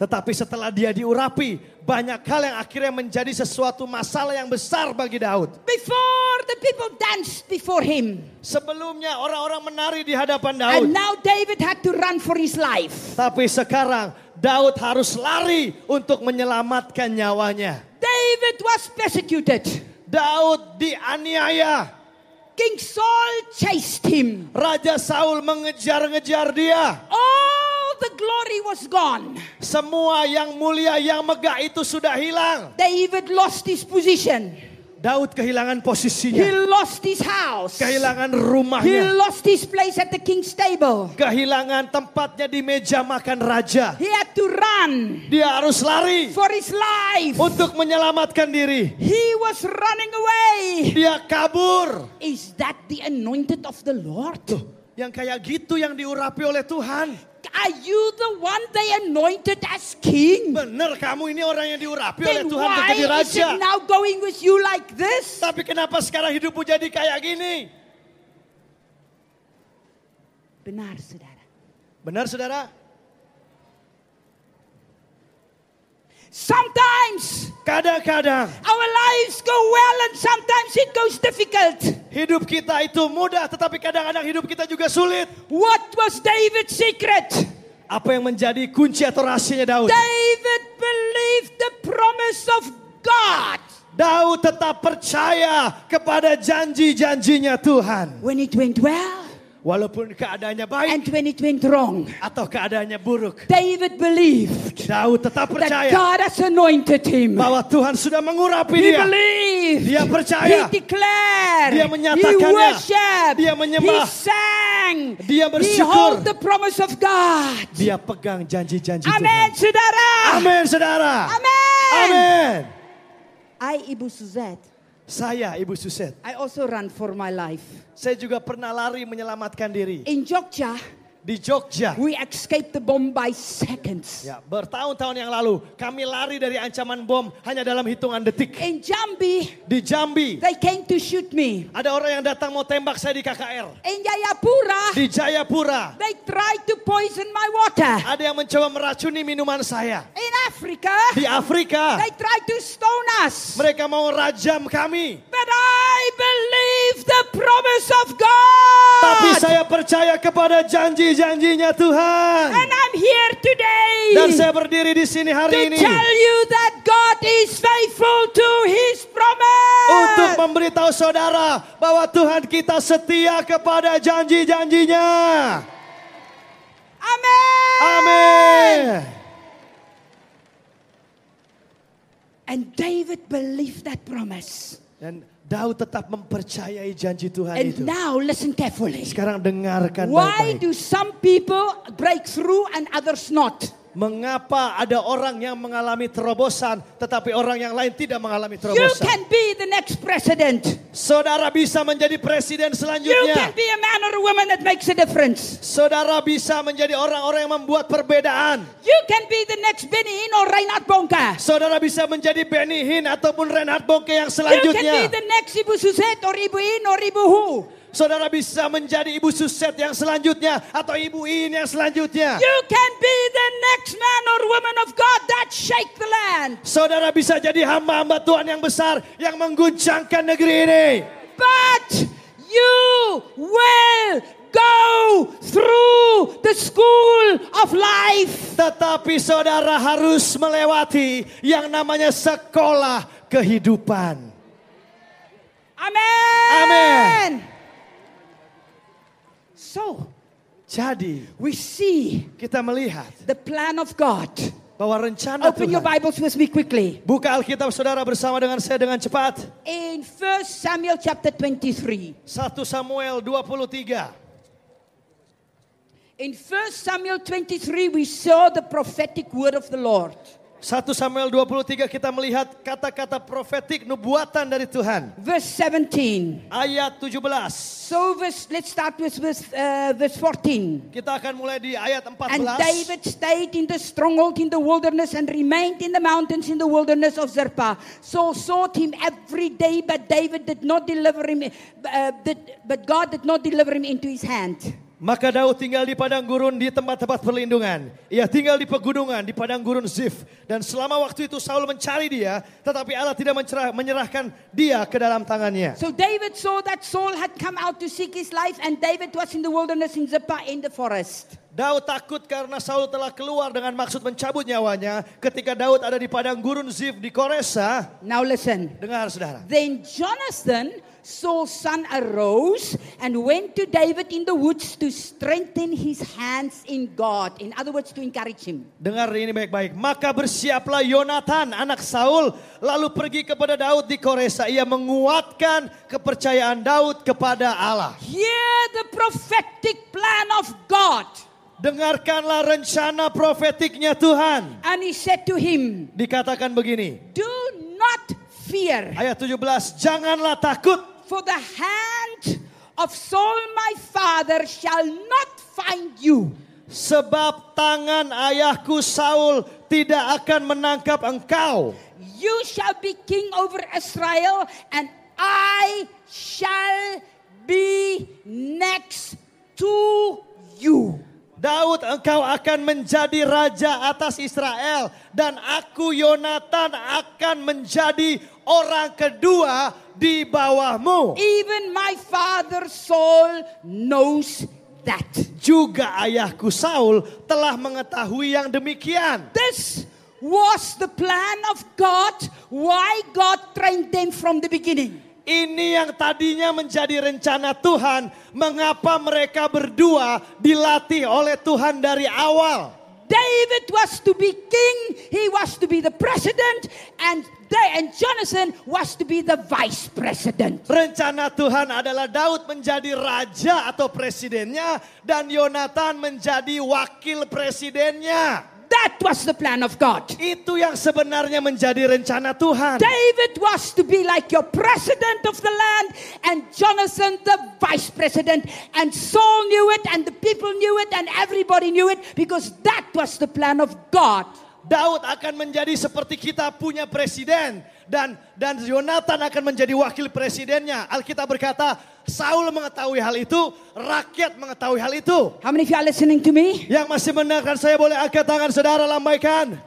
[SPEAKER 3] tetapi setelah dia diurapi, banyak hal yang akhirnya menjadi sesuatu masalah yang besar bagi Daud.
[SPEAKER 2] Before the people danced before him.
[SPEAKER 3] Sebelumnya orang-orang menari di hadapan Daud,
[SPEAKER 2] And now David had to run for his life.
[SPEAKER 3] tapi sekarang Daud harus lari untuk menyelamatkan nyawanya.
[SPEAKER 2] David was persecuted.
[SPEAKER 3] Daud dianiaya,
[SPEAKER 2] King Saul chased him.
[SPEAKER 3] Raja Saul mengejar-ngejar dia.
[SPEAKER 2] All the glory was gone.
[SPEAKER 3] Semua yang mulia, yang megah itu sudah hilang.
[SPEAKER 2] David lost his position.
[SPEAKER 3] Daud kehilangan
[SPEAKER 2] He
[SPEAKER 3] posisinya,
[SPEAKER 2] lost his house.
[SPEAKER 3] kehilangan
[SPEAKER 2] He
[SPEAKER 3] rumahnya,
[SPEAKER 2] lost his place at the king's table.
[SPEAKER 3] kehilangan tempatnya di meja makan raja.
[SPEAKER 2] He had to run
[SPEAKER 3] Dia harus lari
[SPEAKER 2] for his life.
[SPEAKER 3] untuk menyelamatkan diri.
[SPEAKER 2] He was running away.
[SPEAKER 3] Dia kabur.
[SPEAKER 2] Is that the anointed of the Lord?
[SPEAKER 3] Tuh, yang kayak gitu yang diurapi oleh Tuhan.
[SPEAKER 2] Are you the one they anointed as king?
[SPEAKER 3] Bener kamu ini orang yang diurapi oleh
[SPEAKER 2] Then
[SPEAKER 3] Tuhan untuk
[SPEAKER 2] why
[SPEAKER 3] jadi
[SPEAKER 2] is
[SPEAKER 3] raja.
[SPEAKER 2] it now going with you like this?
[SPEAKER 3] Tapi kenapa sekarang hidupmu jadi kayak gini?
[SPEAKER 2] Benar, saudara.
[SPEAKER 3] Benar saudara?
[SPEAKER 2] Sometimes
[SPEAKER 3] Kadang-kadang
[SPEAKER 2] our lives go well and sometimes it goes difficult.
[SPEAKER 3] hidup kita itu mudah tetapi kadang-kadang hidup kita juga sulit.
[SPEAKER 2] What was David's secret?
[SPEAKER 3] Apa yang menjadi kunci atau rahasianya Daud?
[SPEAKER 2] David believed the promise of God.
[SPEAKER 3] Daud tetap percaya kepada janji-janjinya Tuhan.
[SPEAKER 2] When it went well
[SPEAKER 3] Walaupun keadaannya baik
[SPEAKER 2] and when it went wrong,
[SPEAKER 3] atau keadaannya buruk.
[SPEAKER 2] David believed
[SPEAKER 3] Daud tetap
[SPEAKER 2] that
[SPEAKER 3] percaya
[SPEAKER 2] God has anointed him.
[SPEAKER 3] bahwa Tuhan sudah mengurapi
[SPEAKER 2] He
[SPEAKER 3] dia.
[SPEAKER 2] believed.
[SPEAKER 3] Dia percaya.
[SPEAKER 2] He declared.
[SPEAKER 3] Dia
[SPEAKER 2] He
[SPEAKER 3] menyatakannya.
[SPEAKER 2] worshiped.
[SPEAKER 3] Dia menyembah.
[SPEAKER 2] He sang.
[SPEAKER 3] Dia
[SPEAKER 2] He
[SPEAKER 3] bersyukur.
[SPEAKER 2] hold the promise of God.
[SPEAKER 3] Dia pegang janji-janji
[SPEAKER 2] Amin,
[SPEAKER 3] Tuhan.
[SPEAKER 2] saudara.
[SPEAKER 3] Amin saudara.
[SPEAKER 2] Amin.
[SPEAKER 3] Amin.
[SPEAKER 2] Ibu Suzette,
[SPEAKER 3] Saya Ibu Suset.
[SPEAKER 2] I also run for my life.
[SPEAKER 3] Saya juga pernah lari menyelamatkan diri.
[SPEAKER 2] In Jogja,
[SPEAKER 3] Di Jogja.
[SPEAKER 2] we escaped the bomb by seconds.
[SPEAKER 3] Ya, bertahun-tahun yang lalu kami lari dari ancaman bom hanya dalam hitungan detik.
[SPEAKER 2] In Jambi,
[SPEAKER 3] Di Jambi
[SPEAKER 2] they came to shoot me.
[SPEAKER 3] ada orang yang datang mau tembak saya di KKR.
[SPEAKER 2] In Jayapura,
[SPEAKER 3] Di Jayapura
[SPEAKER 2] they tried to poison my water.
[SPEAKER 3] ada yang mencoba meracuni minuman saya.
[SPEAKER 2] In Africa,
[SPEAKER 3] Di Afrika
[SPEAKER 2] they tried to stone us.
[SPEAKER 3] mereka mau rajam kami.
[SPEAKER 2] But I believe the promise of God.
[SPEAKER 3] Tapi saya percaya kepada janji-janjinya Tuhan.
[SPEAKER 2] And I'm here today
[SPEAKER 3] Dan saya berdiri di sini
[SPEAKER 2] to
[SPEAKER 3] hari ini
[SPEAKER 2] tell you that God is faithful to his promise.
[SPEAKER 3] untuk memberitahu saudara bahwa Tuhan kita setia kepada janji-janjinya.
[SPEAKER 2] Amen.
[SPEAKER 3] Amin.
[SPEAKER 2] And David believed that promise.
[SPEAKER 3] Dan Daud tetap mempercayai janji Tuhan
[SPEAKER 2] And
[SPEAKER 3] itu.
[SPEAKER 2] now listen carefully.
[SPEAKER 3] Sekarang dengarkan
[SPEAKER 2] Why
[SPEAKER 3] baik-baik.
[SPEAKER 2] do some people break through and others not?
[SPEAKER 3] Mengapa ada orang yang mengalami terobosan tetapi orang yang lain tidak mengalami
[SPEAKER 2] You
[SPEAKER 3] terobosan?
[SPEAKER 2] can be the next president.
[SPEAKER 3] Saudara bisa menjadi presiden
[SPEAKER 2] You
[SPEAKER 3] selanjutnya.
[SPEAKER 2] can be a man or a woman that makes a difference.
[SPEAKER 3] Saudara bisa menjadi orang-orang yang membuat perbedaan.
[SPEAKER 2] You can be the next Benny Hinn or Reinhard Bonka.
[SPEAKER 3] Saudara bisa menjadi Benny Hinn ataupun Reinhard Bonke yang
[SPEAKER 2] You can be
[SPEAKER 3] selanjutnya.
[SPEAKER 2] the next Ibu Suzette or Ibu In or Ibu Hu.
[SPEAKER 3] Saudara bisa menjadi Ibu Suset yang selanjutnya atau Ibu In yang selanjutnya.
[SPEAKER 2] You can be the next man or woman of God that shake the land.
[SPEAKER 3] Saudara bisa jadi hamba-hamba Tuhan yang besar yang mengguncangkan negeri ini.
[SPEAKER 2] But you will go through the school of life.
[SPEAKER 3] Tetapi saudara harus melewati yang namanya sekolah kehidupan.
[SPEAKER 2] Amen.
[SPEAKER 3] Amen.
[SPEAKER 2] So
[SPEAKER 3] Jadi
[SPEAKER 2] we see
[SPEAKER 3] kita melihat
[SPEAKER 2] the plan of God.
[SPEAKER 3] bahwa rencana
[SPEAKER 2] Open your
[SPEAKER 3] Tuhan.
[SPEAKER 2] Bibles with me quickly.
[SPEAKER 3] Buka Alkitab saudara bersama dengan saya dengan cepat.
[SPEAKER 2] In 1 Samuel chapter 23.
[SPEAKER 3] 1 Samuel 23.
[SPEAKER 2] In 1 Samuel 23, we saw the prophetic word of the Lord.
[SPEAKER 3] 1 Samuel 23 kita melihat kata-kata profetik nubuatan dari Tuhan.
[SPEAKER 2] verse 17.
[SPEAKER 3] Ayat 17.
[SPEAKER 2] So verse, let's start with verse, uh, verse 14.
[SPEAKER 3] Kita akan mulai di ayat 14.
[SPEAKER 2] And David stayed in the stronghold in the wilderness and remained in the mountains in the wilderness of Zerpa. Saul sought him every day, but David did not deliver him, uh, did, but God did not deliver him into his hand.
[SPEAKER 3] Maka Daud tinggal di padang gurun di tempat-tempat perlindungan. Ia tinggal di pegunungan di padang gurun Zif. Dan selama waktu itu Saul mencari dia, tetapi Allah tidak mencerah- menyerahkan dia ke dalam tangannya.
[SPEAKER 2] So David saw that Saul had come out to seek his life, and David was in the wilderness in Zippa in the forest.
[SPEAKER 3] Daud takut karena Saul telah keluar dengan maksud mencabut nyawanya. Ketika Daud ada di padang gurun Zif di Koresa,
[SPEAKER 2] Now listen.
[SPEAKER 3] dengar saudara.
[SPEAKER 2] Then Jonathan, Saul's son, arose and went to David in the woods to strengthen his hands in God. In other words, to encourage him.
[SPEAKER 3] Dengar ini baik-baik. Maka bersiaplah Yonatan anak Saul lalu pergi kepada Daud di Koresa. Ia menguatkan kepercayaan Daud kepada Allah.
[SPEAKER 2] Hear the prophetic plan of God.
[SPEAKER 3] Dengarkanlah rencana profetiknya Tuhan.
[SPEAKER 2] And he said to him,
[SPEAKER 3] Dikatakan begini.
[SPEAKER 2] Do not fear,
[SPEAKER 3] Ayat 17, janganlah takut.
[SPEAKER 2] for the hand of Saul my father shall not find you.
[SPEAKER 3] Sebab tangan ayahku Saul tidak akan menangkap engkau.
[SPEAKER 2] You shall be king over Israel, and I shall be next to you.
[SPEAKER 3] Daud engkau akan menjadi raja atas Israel. Dan aku Yonatan akan menjadi orang kedua di bawahmu.
[SPEAKER 2] Even my father Saul knows that.
[SPEAKER 3] Juga ayahku Saul telah mengetahui yang demikian.
[SPEAKER 2] This was the plan of God, why God trained them from the beginning.
[SPEAKER 3] Ini yang tadinya menjadi rencana Tuhan. Mengapa mereka berdua dilatih oleh Tuhan dari awal.
[SPEAKER 2] David was to be king, he was to be the president, and they, and Jonathan was to be the vice president.
[SPEAKER 3] Rencana Tuhan adalah Daud menjadi raja atau presidennya dan Yonatan menjadi wakil presidennya.
[SPEAKER 2] That was the plan of God.
[SPEAKER 3] Itu yang sebenarnya menjadi rencana Tuhan.
[SPEAKER 2] David was to be like your president of the land, and Jonathan the vice president. And Saul knew it, and the people knew it, and everybody knew it because that was the plan of God.
[SPEAKER 3] Daud akan menjadi seperti kita punya presiden dan dan Yonatan akan menjadi wakil presidennya. Alkitab berkata, Saul mengetahui hal itu, rakyat mengetahui hal itu.
[SPEAKER 2] How many of you are listening to me?
[SPEAKER 3] Yang masih mendengarkan saya boleh angkat tangan saudara lambaikan.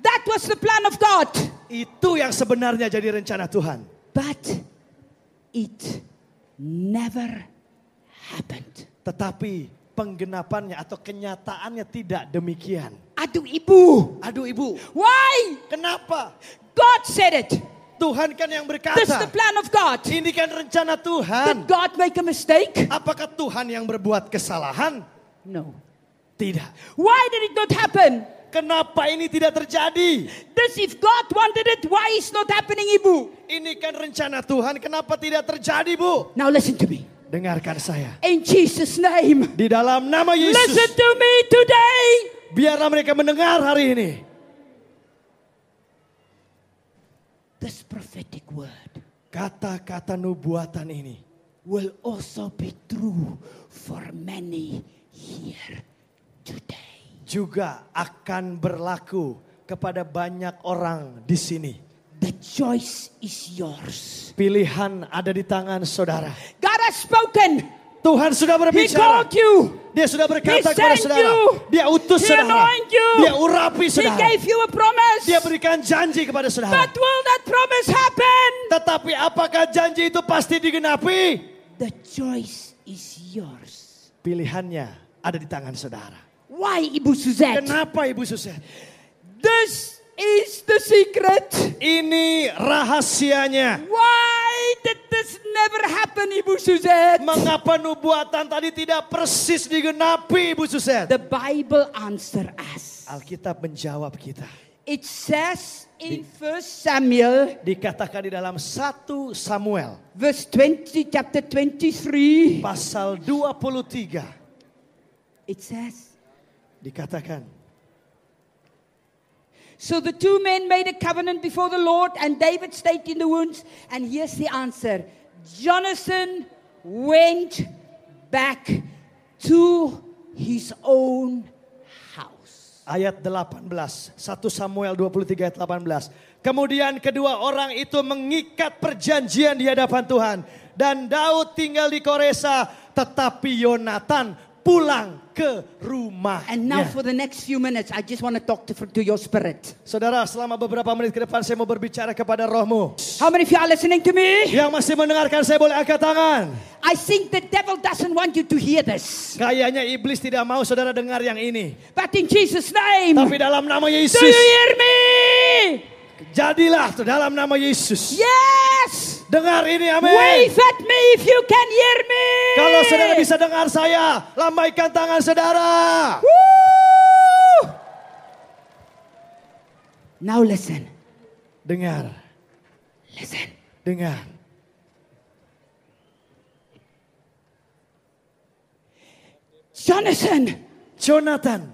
[SPEAKER 2] That was the plan of God.
[SPEAKER 3] Itu yang sebenarnya jadi rencana Tuhan.
[SPEAKER 2] But it never happened.
[SPEAKER 3] Tetapi penggenapannya atau kenyataannya tidak demikian.
[SPEAKER 2] Aduh ibu.
[SPEAKER 3] Aduh ibu,
[SPEAKER 2] Why?
[SPEAKER 3] kenapa?
[SPEAKER 2] God said it.
[SPEAKER 3] Tuhan kan yang
[SPEAKER 2] This is the
[SPEAKER 3] berkata.
[SPEAKER 2] plan of God.
[SPEAKER 3] Ini kan rencana
[SPEAKER 2] Did
[SPEAKER 3] Tuhan.
[SPEAKER 2] God make a mistake?
[SPEAKER 3] Apakah Tuhan yang berbuat kesalahan?
[SPEAKER 2] No.
[SPEAKER 3] Tidak.
[SPEAKER 2] Why did it not happen?
[SPEAKER 3] Kenapa ini tidak terjadi?
[SPEAKER 2] This if God wanted it, why is not happening, Ibu?
[SPEAKER 3] Ini kan rencana Tuhan, kenapa tidak terjadi bu?
[SPEAKER 2] Now listen to me.
[SPEAKER 3] Dengarkan saya.
[SPEAKER 2] In Jesus' name.
[SPEAKER 3] Di dalam nama
[SPEAKER 2] Listen
[SPEAKER 3] Yesus,
[SPEAKER 2] to me today.
[SPEAKER 3] biarlah mereka mendengar hari ini.
[SPEAKER 2] This prophetic word
[SPEAKER 3] Kata-kata nubuatan ini
[SPEAKER 2] will also be true for many here today.
[SPEAKER 3] juga akan berlaku kepada banyak orang di sini.
[SPEAKER 2] The choice is yours.
[SPEAKER 3] Pilihan ada di tangan saudara.
[SPEAKER 2] God has spoken.
[SPEAKER 3] Tuhan sudah
[SPEAKER 2] He
[SPEAKER 3] berbicara.
[SPEAKER 2] called you.
[SPEAKER 3] Dia sudah berkata
[SPEAKER 2] He
[SPEAKER 3] kepada saudara.
[SPEAKER 2] you.
[SPEAKER 3] Dia utus
[SPEAKER 2] He
[SPEAKER 3] saudara.
[SPEAKER 2] you.
[SPEAKER 3] Dia urapi
[SPEAKER 2] He
[SPEAKER 3] saudara.
[SPEAKER 2] gave you a promise.
[SPEAKER 3] Dia berikan janji kepada saudara.
[SPEAKER 2] But will that promise happen?
[SPEAKER 3] Tetapi apakah janji itu pasti digenapi?
[SPEAKER 2] The choice is yours.
[SPEAKER 3] Pilihannya ada di tangan saudara.
[SPEAKER 2] Why, Ibu Suzette?
[SPEAKER 3] Kenapa Ibu Suset?
[SPEAKER 2] This is the secret.
[SPEAKER 3] Ini rahasianya.
[SPEAKER 2] Why did this never happen, Ibu Suzette?
[SPEAKER 3] Mengapa nubuatan tadi tidak persis digenapi Ibu Suset?
[SPEAKER 2] The Bible answer us.
[SPEAKER 3] Alkitab menjawab kita.
[SPEAKER 2] It says in First Samuel,
[SPEAKER 3] Dikatakan di dalam 1 Samuel
[SPEAKER 2] verse 20, chapter 23.
[SPEAKER 3] pasal 23.
[SPEAKER 2] It says,
[SPEAKER 3] Dikatakan
[SPEAKER 2] So the two men made a covenant before the Lord, and David stayed in the wounds. And here's the answer Jonathan went back to his own house.
[SPEAKER 3] Ayat 18, 1 Samuel 23 ayat 18. Kemudian kedua orang itu mengikat perjanjian di hadapan Tuhan. Dan Daud tinggal di Koresa, tetapi Yonatan pulang ke rumah.
[SPEAKER 2] And now, for the next few minutes, I just want to talk to, to your spirit.
[SPEAKER 3] Saudara, selama beberapa menit ke depan saya mau berbicara kepada rohmu.
[SPEAKER 2] How many of you are listening to me?
[SPEAKER 3] Yang masih mendengarkan saya boleh angkat tangan.
[SPEAKER 2] I think the devil doesn't want you to hear this.
[SPEAKER 3] Kayaknya iblis tidak mau saudara dengar yang ini.
[SPEAKER 2] But in Jesus' name,
[SPEAKER 3] Tapi dalam nama
[SPEAKER 2] do
[SPEAKER 3] Yesus,
[SPEAKER 2] you hear me?
[SPEAKER 3] jadilah dalam nama Yesus.
[SPEAKER 2] Yes!
[SPEAKER 3] Dengar ini, amin.
[SPEAKER 2] Wave at me if you can hear me.
[SPEAKER 3] Kalau saudara bisa dengar saya, lambaikan tangan saudara.
[SPEAKER 2] Woo! Now listen,
[SPEAKER 3] Dengar,
[SPEAKER 2] listen.
[SPEAKER 3] dengar.
[SPEAKER 2] Jonathan,
[SPEAKER 3] Jonathan,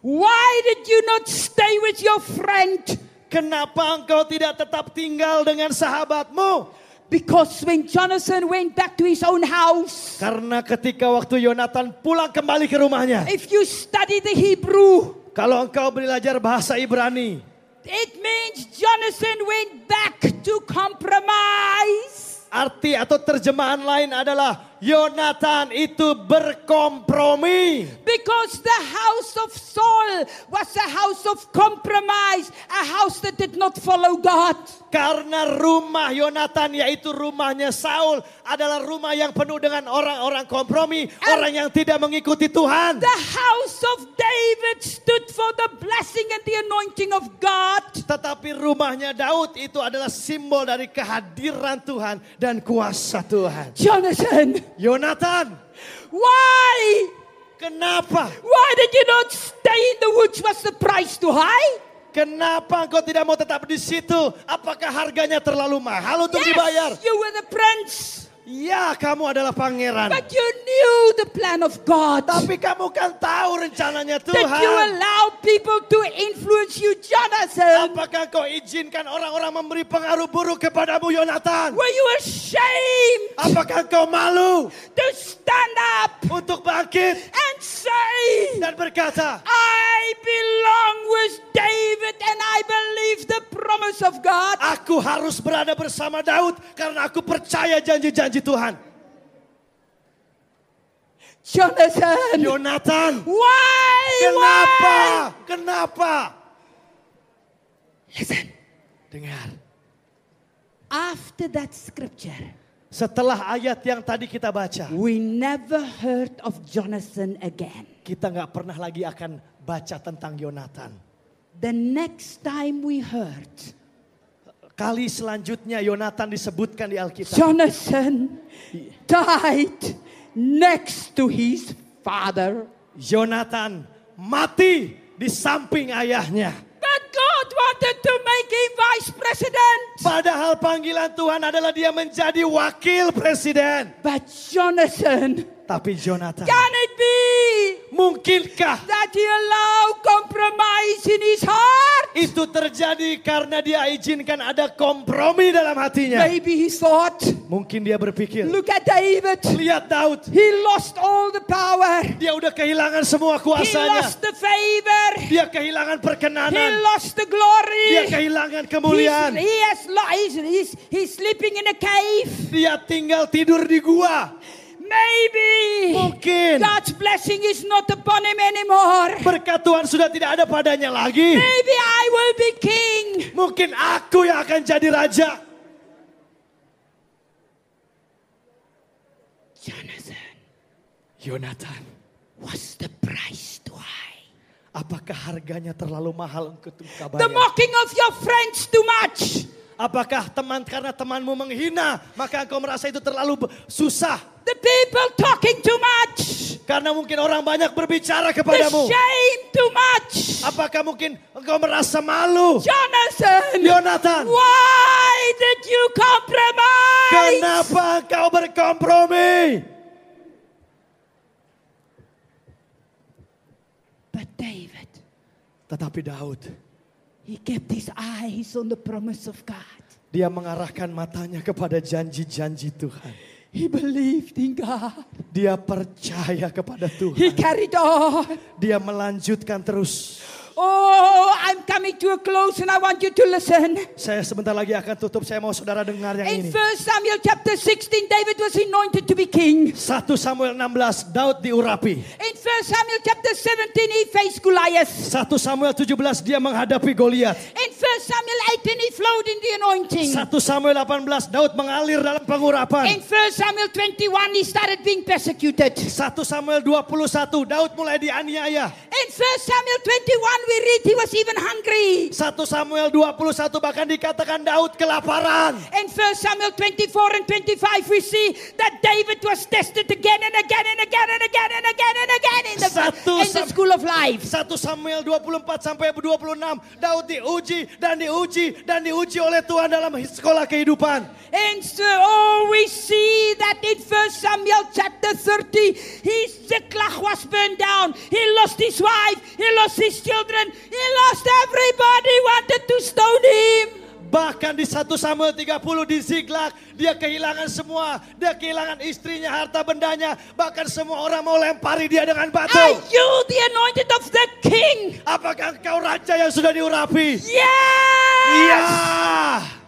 [SPEAKER 2] why did you not stay with your friend?
[SPEAKER 3] Kenapa engkau tidak tetap tinggal dengan sahabatmu?
[SPEAKER 2] Because when Jonathan went back to his own house,
[SPEAKER 3] Karena ketika waktu Yonatan pulang kembali ke rumahnya,
[SPEAKER 2] if you study the Hebrew,
[SPEAKER 3] kalau engkau belajar bahasa Ibrani,
[SPEAKER 2] it means Jonathan went back to compromise.
[SPEAKER 3] arti atau terjemahan lain adalah Yonatan itu berkompromi.
[SPEAKER 2] Because the house of Saul was a house of compromise, a house that did not follow God.
[SPEAKER 3] Karena rumah Yonatan yaitu rumahnya Saul adalah rumah yang penuh dengan orang-orang kompromi, orang yang tidak mengikuti Tuhan.
[SPEAKER 2] The house of David stood for the blessing and the anointing of God.
[SPEAKER 3] Tetapi rumahnya Daud itu adalah simbol dari kehadiran Tuhan dan kuasa Tuhan.
[SPEAKER 2] Jonathan,
[SPEAKER 3] Yonatan,
[SPEAKER 2] why?
[SPEAKER 3] kenapa?
[SPEAKER 2] Why did you not stay in the woods? Was the price too high?
[SPEAKER 3] Kenapa engkau tidak mau tetap di situ? Apakah harganya terlalu mahal untuk dibayar?
[SPEAKER 2] Yes, you were the prince.
[SPEAKER 3] Ya, kamu adalah pangeran.
[SPEAKER 2] But you knew the plan of God.
[SPEAKER 3] Tapi kamu kan tahu rencananya
[SPEAKER 2] That you
[SPEAKER 3] Tuhan.
[SPEAKER 2] allow people to influence you, Jonathan.
[SPEAKER 3] Apakah kau izinkan orang-orang memberi pengaruh buruk kepadamu, Yonatan?
[SPEAKER 2] Were you ashamed
[SPEAKER 3] Apakah kau malu
[SPEAKER 2] to stand up
[SPEAKER 3] untuk bangkit
[SPEAKER 2] and say,
[SPEAKER 3] dan berkata,
[SPEAKER 2] I belong with David and I believe the promise of God?
[SPEAKER 3] Aku harus berada bersama Daud karena aku percaya janji-janji Tuhan.
[SPEAKER 2] Jonathan,
[SPEAKER 3] Yonatan,
[SPEAKER 2] why?
[SPEAKER 3] kenapa?
[SPEAKER 2] Why?
[SPEAKER 3] Kenapa?
[SPEAKER 2] Listen,
[SPEAKER 3] Dengar.
[SPEAKER 2] after that scripture,
[SPEAKER 3] Setelah ayat yang tadi kita baca,
[SPEAKER 2] we never heard of Jonathan again.
[SPEAKER 3] kita nggak pernah lagi akan baca tentang Yonatan.
[SPEAKER 2] The next time we heard,
[SPEAKER 3] Kali selanjutnya Yonatan disebutkan di Alkitab.
[SPEAKER 2] Jonathan died next to his father.
[SPEAKER 3] Yonatan mati di samping ayahnya.
[SPEAKER 2] But God wanted to make him vice president.
[SPEAKER 3] Padahal panggilan Tuhan adalah dia menjadi wakil presiden.
[SPEAKER 2] But Jonathan,
[SPEAKER 3] Tapi Jonathan,
[SPEAKER 2] can it be
[SPEAKER 3] mungkinkah
[SPEAKER 2] that he allowed compromise in his heart?
[SPEAKER 3] itu terjadi karena dia izinkan ada kompromi dalam hatinya?
[SPEAKER 2] Maybe he thought,
[SPEAKER 3] Mungkin dia berpikir,
[SPEAKER 2] look at David.
[SPEAKER 3] lihat Daud,
[SPEAKER 2] He lost all the power.
[SPEAKER 3] dia udah kehilangan semua
[SPEAKER 2] He
[SPEAKER 3] kuasanya.
[SPEAKER 2] lost the favor.
[SPEAKER 3] Dia kehilangan
[SPEAKER 2] He
[SPEAKER 3] perkenanan.
[SPEAKER 2] lost the
[SPEAKER 3] Dia
[SPEAKER 2] glory.
[SPEAKER 3] kehilangan
[SPEAKER 2] He's,
[SPEAKER 3] kemuliaan.
[SPEAKER 2] he has he's, he's, he's sleeping in a cave.
[SPEAKER 3] Dia tinggal tidur di gua.
[SPEAKER 2] Maybe
[SPEAKER 3] Mungkin
[SPEAKER 2] God's blessing is not upon him anymore.
[SPEAKER 3] berkat Tuhan sudah tidak ada padanya lagi.
[SPEAKER 2] Maybe I will be king.
[SPEAKER 3] Mungkin aku yang akan jadi raja.
[SPEAKER 2] Jonathan,
[SPEAKER 3] Yonatan,
[SPEAKER 2] what's the price too high?
[SPEAKER 3] apakah harganya terlalu mahal untuk kau
[SPEAKER 2] The mocking of your friends too much.
[SPEAKER 3] Apakah teman karena temanmu menghina, maka engkau merasa itu terlalu susah?
[SPEAKER 2] The people talking too much.
[SPEAKER 3] Karena mungkin orang banyak berbicara
[SPEAKER 2] The
[SPEAKER 3] kepadamu.
[SPEAKER 2] shame too much.
[SPEAKER 3] Apakah mungkin engkau merasa malu?
[SPEAKER 2] Jonathan,
[SPEAKER 3] Yonatan,
[SPEAKER 2] why did you compromise?
[SPEAKER 3] kenapa engkau berkompromi?
[SPEAKER 2] But David,
[SPEAKER 3] Tetapi Daud,
[SPEAKER 2] He kept his eyes on the promise of God.
[SPEAKER 3] Dia mengarahkan matanya kepada janji-janji Tuhan.
[SPEAKER 2] He believed in God.
[SPEAKER 3] Dia percaya kepada
[SPEAKER 2] He
[SPEAKER 3] Tuhan.
[SPEAKER 2] carried on.
[SPEAKER 3] Dia melanjutkan terus.
[SPEAKER 2] Oh, I'm coming to a close and I want you to listen.
[SPEAKER 3] Saya sebentar lagi akan tutup. Saya mau saudara dengar yang
[SPEAKER 2] In
[SPEAKER 3] ini.
[SPEAKER 2] 1 Samuel chapter 16, David was anointed to be king.
[SPEAKER 3] 1 Samuel 16, Daud diurapi.
[SPEAKER 2] In 1 Samuel chapter 17, he faced Goliath.
[SPEAKER 3] 1 Samuel 17 dia menghadapi Goliat.
[SPEAKER 2] In 1 Samuel 18, he flowed in the anointing.
[SPEAKER 3] 1 Samuel 18 Daud mengalir dalam pengurapan.
[SPEAKER 2] In 1 Samuel 21, he started being persecuted.
[SPEAKER 3] 1 Samuel 21 Daud mulai dianiaya.
[SPEAKER 2] In 1 Samuel 21, we read he was even hungry.
[SPEAKER 3] 1 Samuel 21 bahkan dikatakan Daud kelaparan.
[SPEAKER 2] In 1 Samuel 24 and 25, we see that David was tested again and again and again and again and again and again in the,
[SPEAKER 3] Satu
[SPEAKER 2] in the school of life.
[SPEAKER 3] 1 Samuel 24 sampai 26 Daud diuji dan diuji dan diuji oleh Tuhan dalam sekolah kehidupan.
[SPEAKER 2] And so, oh, we see that in 1 Samuel chapter 30, his Ziklag was burned down. He lost his wife, he lost his children, he lost everybody wanted to stone him.
[SPEAKER 3] Bahkan di 1 Samuel 30 di Ziklag dia kehilangan semua. Dia kehilangan istrinya, harta bendanya. Bahkan semua orang mau lempari dia dengan batu.
[SPEAKER 2] Are you the anointed of the king?
[SPEAKER 3] Apakah engkau raja yang sudah diurapi?
[SPEAKER 2] Yes!
[SPEAKER 3] Iya.
[SPEAKER 2] And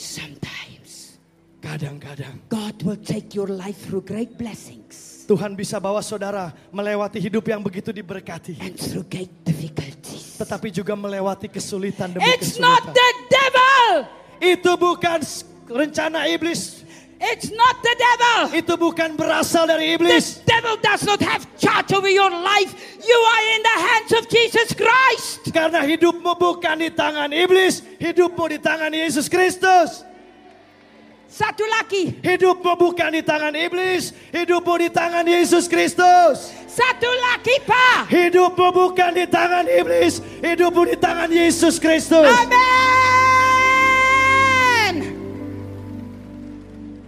[SPEAKER 2] sometimes
[SPEAKER 3] Kadang-kadang
[SPEAKER 2] God will take your life through great blessings
[SPEAKER 3] Tuhan bisa bawa saudara melewati hidup yang begitu diberkati.
[SPEAKER 2] and through great difficulties.
[SPEAKER 3] Tetapi juga melewati kesulitan demi
[SPEAKER 2] It's not
[SPEAKER 3] kesulitan.
[SPEAKER 2] the devil.
[SPEAKER 3] Itu bukan rencana iblis.
[SPEAKER 2] It's not the devil.
[SPEAKER 3] Itu bukan berasal dari
[SPEAKER 2] The
[SPEAKER 3] iblis.
[SPEAKER 2] devil does not have charge over your life. You are in the hands of Jesus Christ.
[SPEAKER 3] Karena hidupmu bukan di tangan iblis. Hidupmu di tangan Yesus Kristus.
[SPEAKER 2] Satu lagi.
[SPEAKER 3] Hidupmu bukan di tangan iblis. Hidupmu di tangan Yesus Kristus.
[SPEAKER 2] Satu lagi, Pak.
[SPEAKER 3] Hidupmu bukan di tangan iblis. Hidupmu di tangan Yesus Kristus.
[SPEAKER 2] Amen.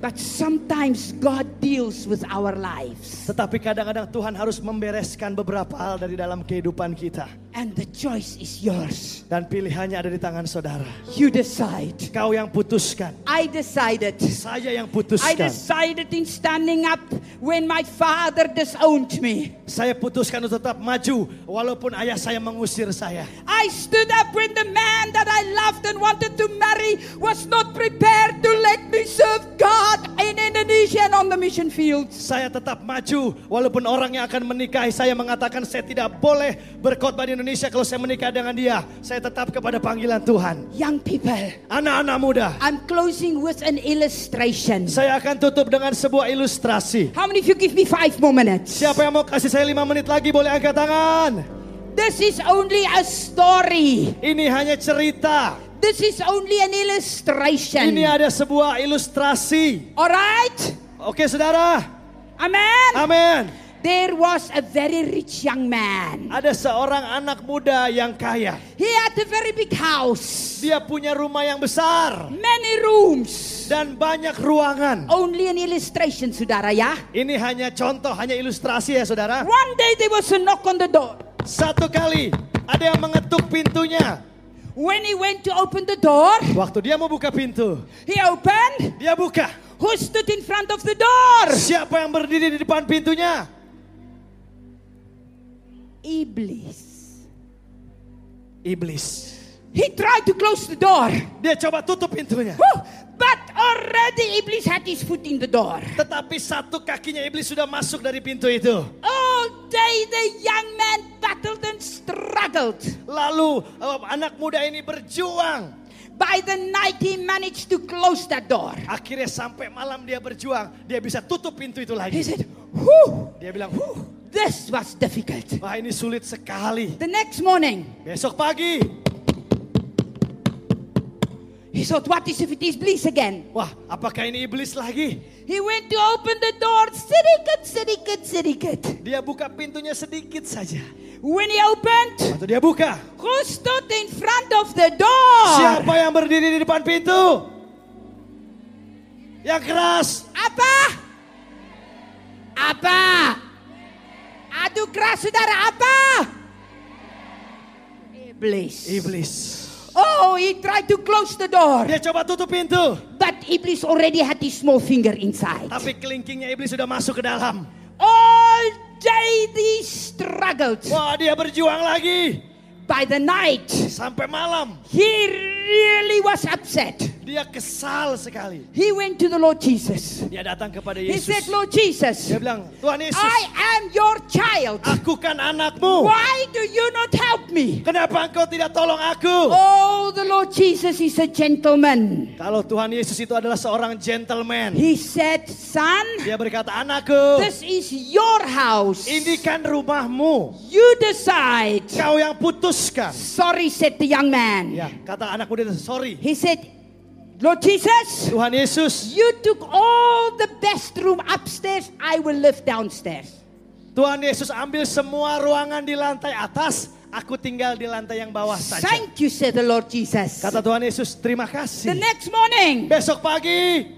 [SPEAKER 2] But sometimes God deals with our lives.
[SPEAKER 3] Tetapi kadang-kadang Tuhan harus membereskan beberapa hal dari dalam kehidupan kita.
[SPEAKER 2] And the choice is yours.
[SPEAKER 3] Dan pilihannya ada di tangan saudara.
[SPEAKER 2] You decide.
[SPEAKER 3] Kau yang putuskan.
[SPEAKER 2] I decided.
[SPEAKER 3] Saya yang
[SPEAKER 2] I
[SPEAKER 3] putuskan.
[SPEAKER 2] decided in standing up when my father disowned me.
[SPEAKER 3] Saya putuskan untuk tetap maju walaupun ayah saya mengusir saya.
[SPEAKER 2] I stood up when the man that I loved and wanted to marry was not prepared to let me serve God in Indonesia on the mission fields.
[SPEAKER 3] Saya tetap maju walaupun orang yang akan menikahi saya mengatakan saya tidak boleh berkhotbah di Indonesia kalau saya menikah dengan dia. Saya tetap kepada panggilan Tuhan.
[SPEAKER 2] Young people,
[SPEAKER 3] Anak-anak muda,
[SPEAKER 2] I'm closing with an illustration.
[SPEAKER 3] saya akan tutup dengan sebuah ilustrasi.
[SPEAKER 2] How many of you give me five more minutes?
[SPEAKER 3] Siapa yang mau kasih saya lima menit lagi boleh angkat tangan.
[SPEAKER 2] This is only a story.
[SPEAKER 3] Ini hanya cerita.
[SPEAKER 2] This is only an illustration.
[SPEAKER 3] Ini ada sebuah ilustrasi.
[SPEAKER 2] Alright?
[SPEAKER 3] Oke saudara,
[SPEAKER 2] Amen.
[SPEAKER 3] amin.
[SPEAKER 2] There was a very rich young man.
[SPEAKER 3] Ada seorang anak muda yang kaya.
[SPEAKER 2] He had a very big house,
[SPEAKER 3] Dia punya rumah yang besar
[SPEAKER 2] many rooms.
[SPEAKER 3] dan banyak ruangan.
[SPEAKER 2] Only an illustration, saudara ya.
[SPEAKER 3] Ini hanya contoh, hanya ilustrasi ya saudara.
[SPEAKER 2] One day there was a knock on the door.
[SPEAKER 3] Satu kali ada yang mengetuk pintunya.
[SPEAKER 2] When he went to open the door,
[SPEAKER 3] Waktu dia mau buka pintu,
[SPEAKER 2] he opened.
[SPEAKER 3] dia buka.
[SPEAKER 2] Who stood in front of the door?
[SPEAKER 3] Siapa yang berdiri di depan pintunya?
[SPEAKER 2] Iblis.
[SPEAKER 3] Iblis.
[SPEAKER 2] He tried to close the door.
[SPEAKER 3] Dia coba tutup pintunya.
[SPEAKER 2] Whew, But already Iblis had his foot in the door.
[SPEAKER 3] Tetapi satu kakinya iblis sudah masuk dari pintu itu.
[SPEAKER 2] All day the young man battled and struggled.
[SPEAKER 3] Lalu eh, anak muda ini berjuang.
[SPEAKER 2] By the night he managed to close that door.
[SPEAKER 3] Akhirnya sampai malam dia berjuang. Dia bisa tutup pintu itu
[SPEAKER 2] He
[SPEAKER 3] lagi.
[SPEAKER 2] said, Whew,
[SPEAKER 3] Dia bilang, huh,
[SPEAKER 2] this was difficult.
[SPEAKER 3] wah ini sulit sekali.
[SPEAKER 2] The next morning,
[SPEAKER 3] Besok pagi,
[SPEAKER 2] he thought, what is if it is Iblis again?
[SPEAKER 3] wah apakah ini iblis lagi?
[SPEAKER 2] He went to open the door, sedikit, sedikit, sedikit.
[SPEAKER 3] Dia buka pintunya sedikit saja.
[SPEAKER 2] When he opened,
[SPEAKER 3] Waktu dia buka,
[SPEAKER 2] who stood in front of the door?
[SPEAKER 3] siapa yang berdiri di depan pintu? Yang keras.
[SPEAKER 2] Apa? Apa? Adu keras saudara apa? Iblis.
[SPEAKER 3] Iblis.
[SPEAKER 2] Oh, he tried to close the door.
[SPEAKER 3] Dia coba tutup pintu.
[SPEAKER 2] But Iblis already had his small finger inside.
[SPEAKER 3] Tapi kelingkingnya iblis sudah masuk ke dalam.
[SPEAKER 2] All day he struggled.
[SPEAKER 3] Wah dia berjuang lagi.
[SPEAKER 2] By the night,
[SPEAKER 3] Sampai malam.
[SPEAKER 2] he really was upset.
[SPEAKER 3] Dia kesal sekali.
[SPEAKER 2] He went to the Lord Jesus.
[SPEAKER 3] Dia datang kepada
[SPEAKER 2] He
[SPEAKER 3] Yesus.
[SPEAKER 2] said, Lord Jesus,
[SPEAKER 3] Dia bilang, Tuhan Yesus,
[SPEAKER 2] I am your child.
[SPEAKER 3] aku kan anakmu.
[SPEAKER 2] Why do you not help me?
[SPEAKER 3] Kenapa engkau tidak tolong aku?
[SPEAKER 2] Oh, the Lord Jesus is a gentleman.
[SPEAKER 3] Kalau Tuhan Yesus itu adalah seorang gentleman.
[SPEAKER 2] He said, Son,
[SPEAKER 3] Dia berkata, anakku,
[SPEAKER 2] this is your house.
[SPEAKER 3] ini kan rumahmu.
[SPEAKER 2] You decide.
[SPEAKER 3] Kau yang putuskan.
[SPEAKER 2] Sorry, said the young man.
[SPEAKER 3] Ya, kata anak muda itu, sorry.
[SPEAKER 2] He said, Lord Jesus,
[SPEAKER 3] Tuhan Yesus,
[SPEAKER 2] you took all the best room upstairs. I will live downstairs.
[SPEAKER 3] Tuhan Yesus ambil semua ruangan di lantai atas, aku tinggal di lantai yang bawah saja.
[SPEAKER 2] Thank you, said the Lord Jesus.
[SPEAKER 3] Kata Tuhan Yesus, terima
[SPEAKER 2] The
[SPEAKER 3] kasih.
[SPEAKER 2] next morning,
[SPEAKER 3] Besok pagi,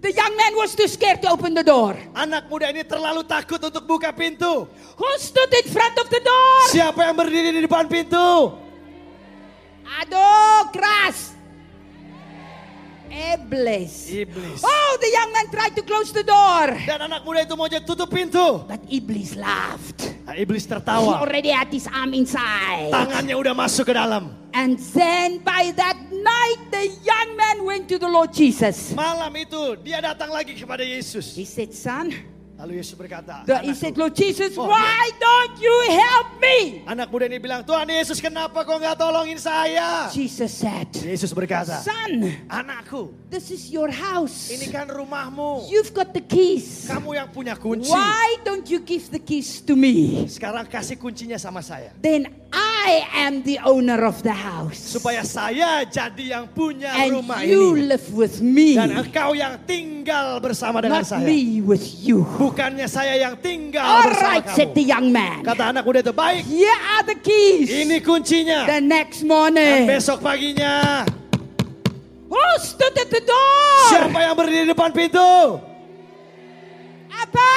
[SPEAKER 2] the young man was too scared to open the door.
[SPEAKER 3] anak muda ini terlalu takut untuk buka pintu.
[SPEAKER 2] Who stood in front of the door?
[SPEAKER 3] Siapa yang berdiri di depan pintu?
[SPEAKER 2] Aduh, keras. Iblis.
[SPEAKER 3] Iblis.
[SPEAKER 2] Oh, the young man tried to close the door.
[SPEAKER 3] Dan anak muda itu mau tutup pintu.
[SPEAKER 2] But Iblis laughed.
[SPEAKER 3] Nah, iblis
[SPEAKER 2] He
[SPEAKER 3] tertawa.
[SPEAKER 2] already had his arm inside.
[SPEAKER 3] Tangannya udah masuk ke dalam.
[SPEAKER 2] And then by that night, the young man went to the Lord Jesus.
[SPEAKER 3] Malam itu dia datang lagi kepada Yesus.
[SPEAKER 2] He said, Son,
[SPEAKER 3] Lalu Yesus berkata,
[SPEAKER 2] the, he
[SPEAKER 3] "Anakku."
[SPEAKER 2] said, Lord Jesus,
[SPEAKER 3] Oh,
[SPEAKER 2] why don't you help me?
[SPEAKER 3] anak muda ini bilang, Tuhan Yesus kenapa kau nggak tolongin saya?
[SPEAKER 2] Jesus said,
[SPEAKER 3] Yesus berkata,
[SPEAKER 2] Son,
[SPEAKER 3] anakku,
[SPEAKER 2] this is your house.
[SPEAKER 3] ini kan rumahmu.
[SPEAKER 2] You've got the keys.
[SPEAKER 3] Kamu yang punya kunci.
[SPEAKER 2] Why don't you give the keys to me?
[SPEAKER 3] Sekarang kasih kuncinya sama saya.
[SPEAKER 2] Then I am the owner of the house.
[SPEAKER 3] Supaya saya jadi yang punya
[SPEAKER 2] And
[SPEAKER 3] rumah
[SPEAKER 2] you
[SPEAKER 3] ini.
[SPEAKER 2] live with me.
[SPEAKER 3] Dan engkau yang tinggal bersama dengan
[SPEAKER 2] Not
[SPEAKER 3] saya.
[SPEAKER 2] me with you.
[SPEAKER 3] Bukannya saya yang tinggal
[SPEAKER 2] All
[SPEAKER 3] bersama
[SPEAKER 2] right, said the
[SPEAKER 3] kamu.
[SPEAKER 2] young man.
[SPEAKER 3] Kata anak muda itu, baik.
[SPEAKER 2] Here are the keys.
[SPEAKER 3] Ini kuncinya.
[SPEAKER 2] The next
[SPEAKER 3] Dan
[SPEAKER 2] morning.
[SPEAKER 3] besok paginya,
[SPEAKER 2] Who stood at the door?
[SPEAKER 3] siapa yang berdiri di depan pintu?
[SPEAKER 2] Apa?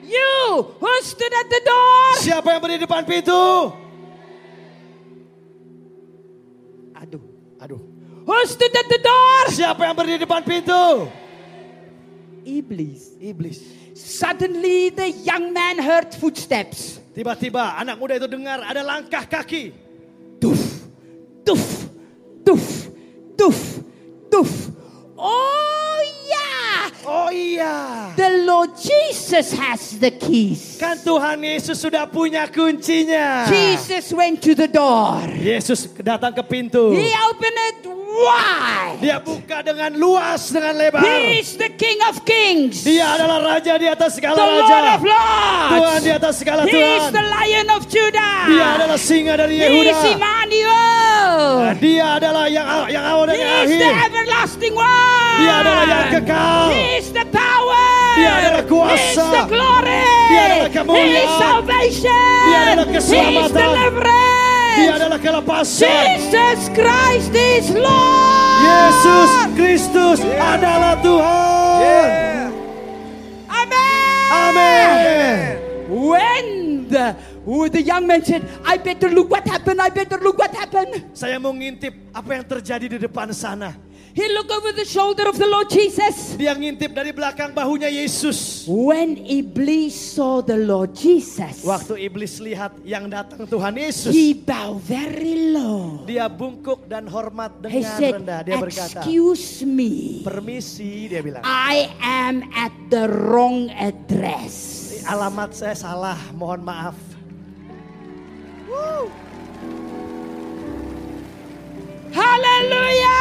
[SPEAKER 2] You. Who stood at the door?
[SPEAKER 3] Siapa yang berdiri di depan pintu?
[SPEAKER 2] Aduh.
[SPEAKER 3] Aduh.
[SPEAKER 2] Who stood at the door?
[SPEAKER 3] Siapa yang berdiri di depan pintu?
[SPEAKER 2] Iblis.
[SPEAKER 3] Iblis.
[SPEAKER 2] Suddenly the young man heard footsteps.
[SPEAKER 3] Tiba-tiba anak muda itu dengar ada langkah kaki.
[SPEAKER 2] Tuf, tuf, tuf, tuf, tuf. Oh yeah,
[SPEAKER 3] Oh iya.
[SPEAKER 2] the Lord Jesus has the keys.
[SPEAKER 3] Kan Tuhan Yesus sudah punya kuncinya.
[SPEAKER 2] Jesus went to the door.
[SPEAKER 3] Yesus datang ke pintu.
[SPEAKER 2] He opened it wide.
[SPEAKER 3] Dia buka dengan luas, dengan lebar.
[SPEAKER 2] He is the King of Kings, the
[SPEAKER 3] Dia adalah raja di atas segala
[SPEAKER 2] Lord
[SPEAKER 3] raja.
[SPEAKER 2] of Lords.
[SPEAKER 3] Tuhan di atas segala
[SPEAKER 2] He is
[SPEAKER 3] Tuhan.
[SPEAKER 2] the Lion of Judah.
[SPEAKER 3] Dia adalah singa dari
[SPEAKER 2] He is
[SPEAKER 3] Yehuda. Nah,
[SPEAKER 2] Emmanuel.
[SPEAKER 3] Dia adalah yang yang awal dan
[SPEAKER 2] He
[SPEAKER 3] yang
[SPEAKER 2] is the
[SPEAKER 3] akhir.
[SPEAKER 2] everlasting one.
[SPEAKER 3] Dia adalah yang kekal.
[SPEAKER 2] He is the power.
[SPEAKER 3] Dia adalah kuasa.
[SPEAKER 2] He is the glory.
[SPEAKER 3] Dia adalah
[SPEAKER 2] He is
[SPEAKER 3] kemuliaan.
[SPEAKER 2] salvation.
[SPEAKER 3] Dia adalah
[SPEAKER 2] He is
[SPEAKER 3] keselamatan.
[SPEAKER 2] deliverance.
[SPEAKER 3] Dia adalah kelepasan.
[SPEAKER 2] Jesus Christ is Lord.
[SPEAKER 3] Yesus Kristus adalah Tuhan.
[SPEAKER 2] Amen.
[SPEAKER 3] Amin.
[SPEAKER 2] When the, oh, the young man said, I better look what happened, I better look what happened.
[SPEAKER 3] Saya mau ngintip apa yang terjadi di depan sana.
[SPEAKER 2] He looked over the shoulder of the Lord Jesus.
[SPEAKER 3] Dia ngintip dari belakang bahunya Yesus.
[SPEAKER 2] When Iblis saw the Lord Jesus,
[SPEAKER 3] Waktu iblis lihat yang datang Tuhan Yesus.
[SPEAKER 2] he bowed very low.
[SPEAKER 3] Dia bungkuk dan hormat
[SPEAKER 2] He
[SPEAKER 3] dengan
[SPEAKER 2] said,
[SPEAKER 3] rendah. Dia berkata,
[SPEAKER 2] excuse me,
[SPEAKER 3] permisi dia bilang.
[SPEAKER 2] I am at the wrong address.
[SPEAKER 3] Alamat saya salah, mohon maaf.
[SPEAKER 2] Hallelujah!
[SPEAKER 3] Haleluya.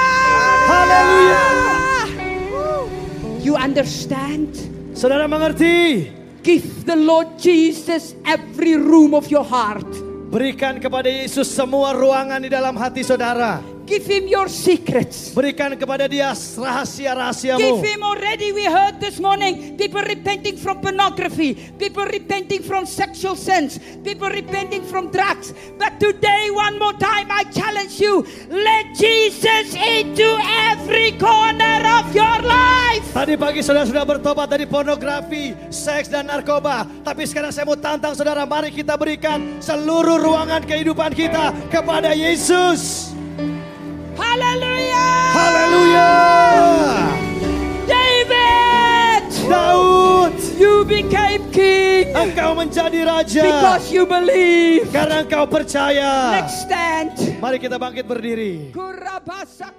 [SPEAKER 2] You understand?
[SPEAKER 3] Saudara mengerti?
[SPEAKER 2] Give the Lord Jesus every room of your heart.
[SPEAKER 3] Berikan kepada Yesus semua ruangan di dalam hati saudara.
[SPEAKER 2] Give him your secrets.
[SPEAKER 3] Berikan kepada dia
[SPEAKER 2] Give
[SPEAKER 3] rahasia-rahasiamu.
[SPEAKER 2] him already. We heard this morning people repenting from pornography, people repenting from sexual sins, people repenting from drugs. But today, one more time, I challenge you let Jesus into every corner of your life.
[SPEAKER 3] Tadi pagi saudara sudah bertobat dari pornografi, seks dan narkoba. Tapi sekarang saya mau tantang saudara, mari kita berikan seluruh ruangan kehidupan kita kepada Yesus.
[SPEAKER 2] Hallelujah!
[SPEAKER 3] Haleluya.
[SPEAKER 2] David!
[SPEAKER 3] Daud,
[SPEAKER 2] You became king
[SPEAKER 3] engkau menjadi raja
[SPEAKER 2] because you believe.
[SPEAKER 3] karena engkau percaya.
[SPEAKER 2] Let's stand.
[SPEAKER 3] Mari kita bangkit berdiri.
[SPEAKER 2] Kurabasa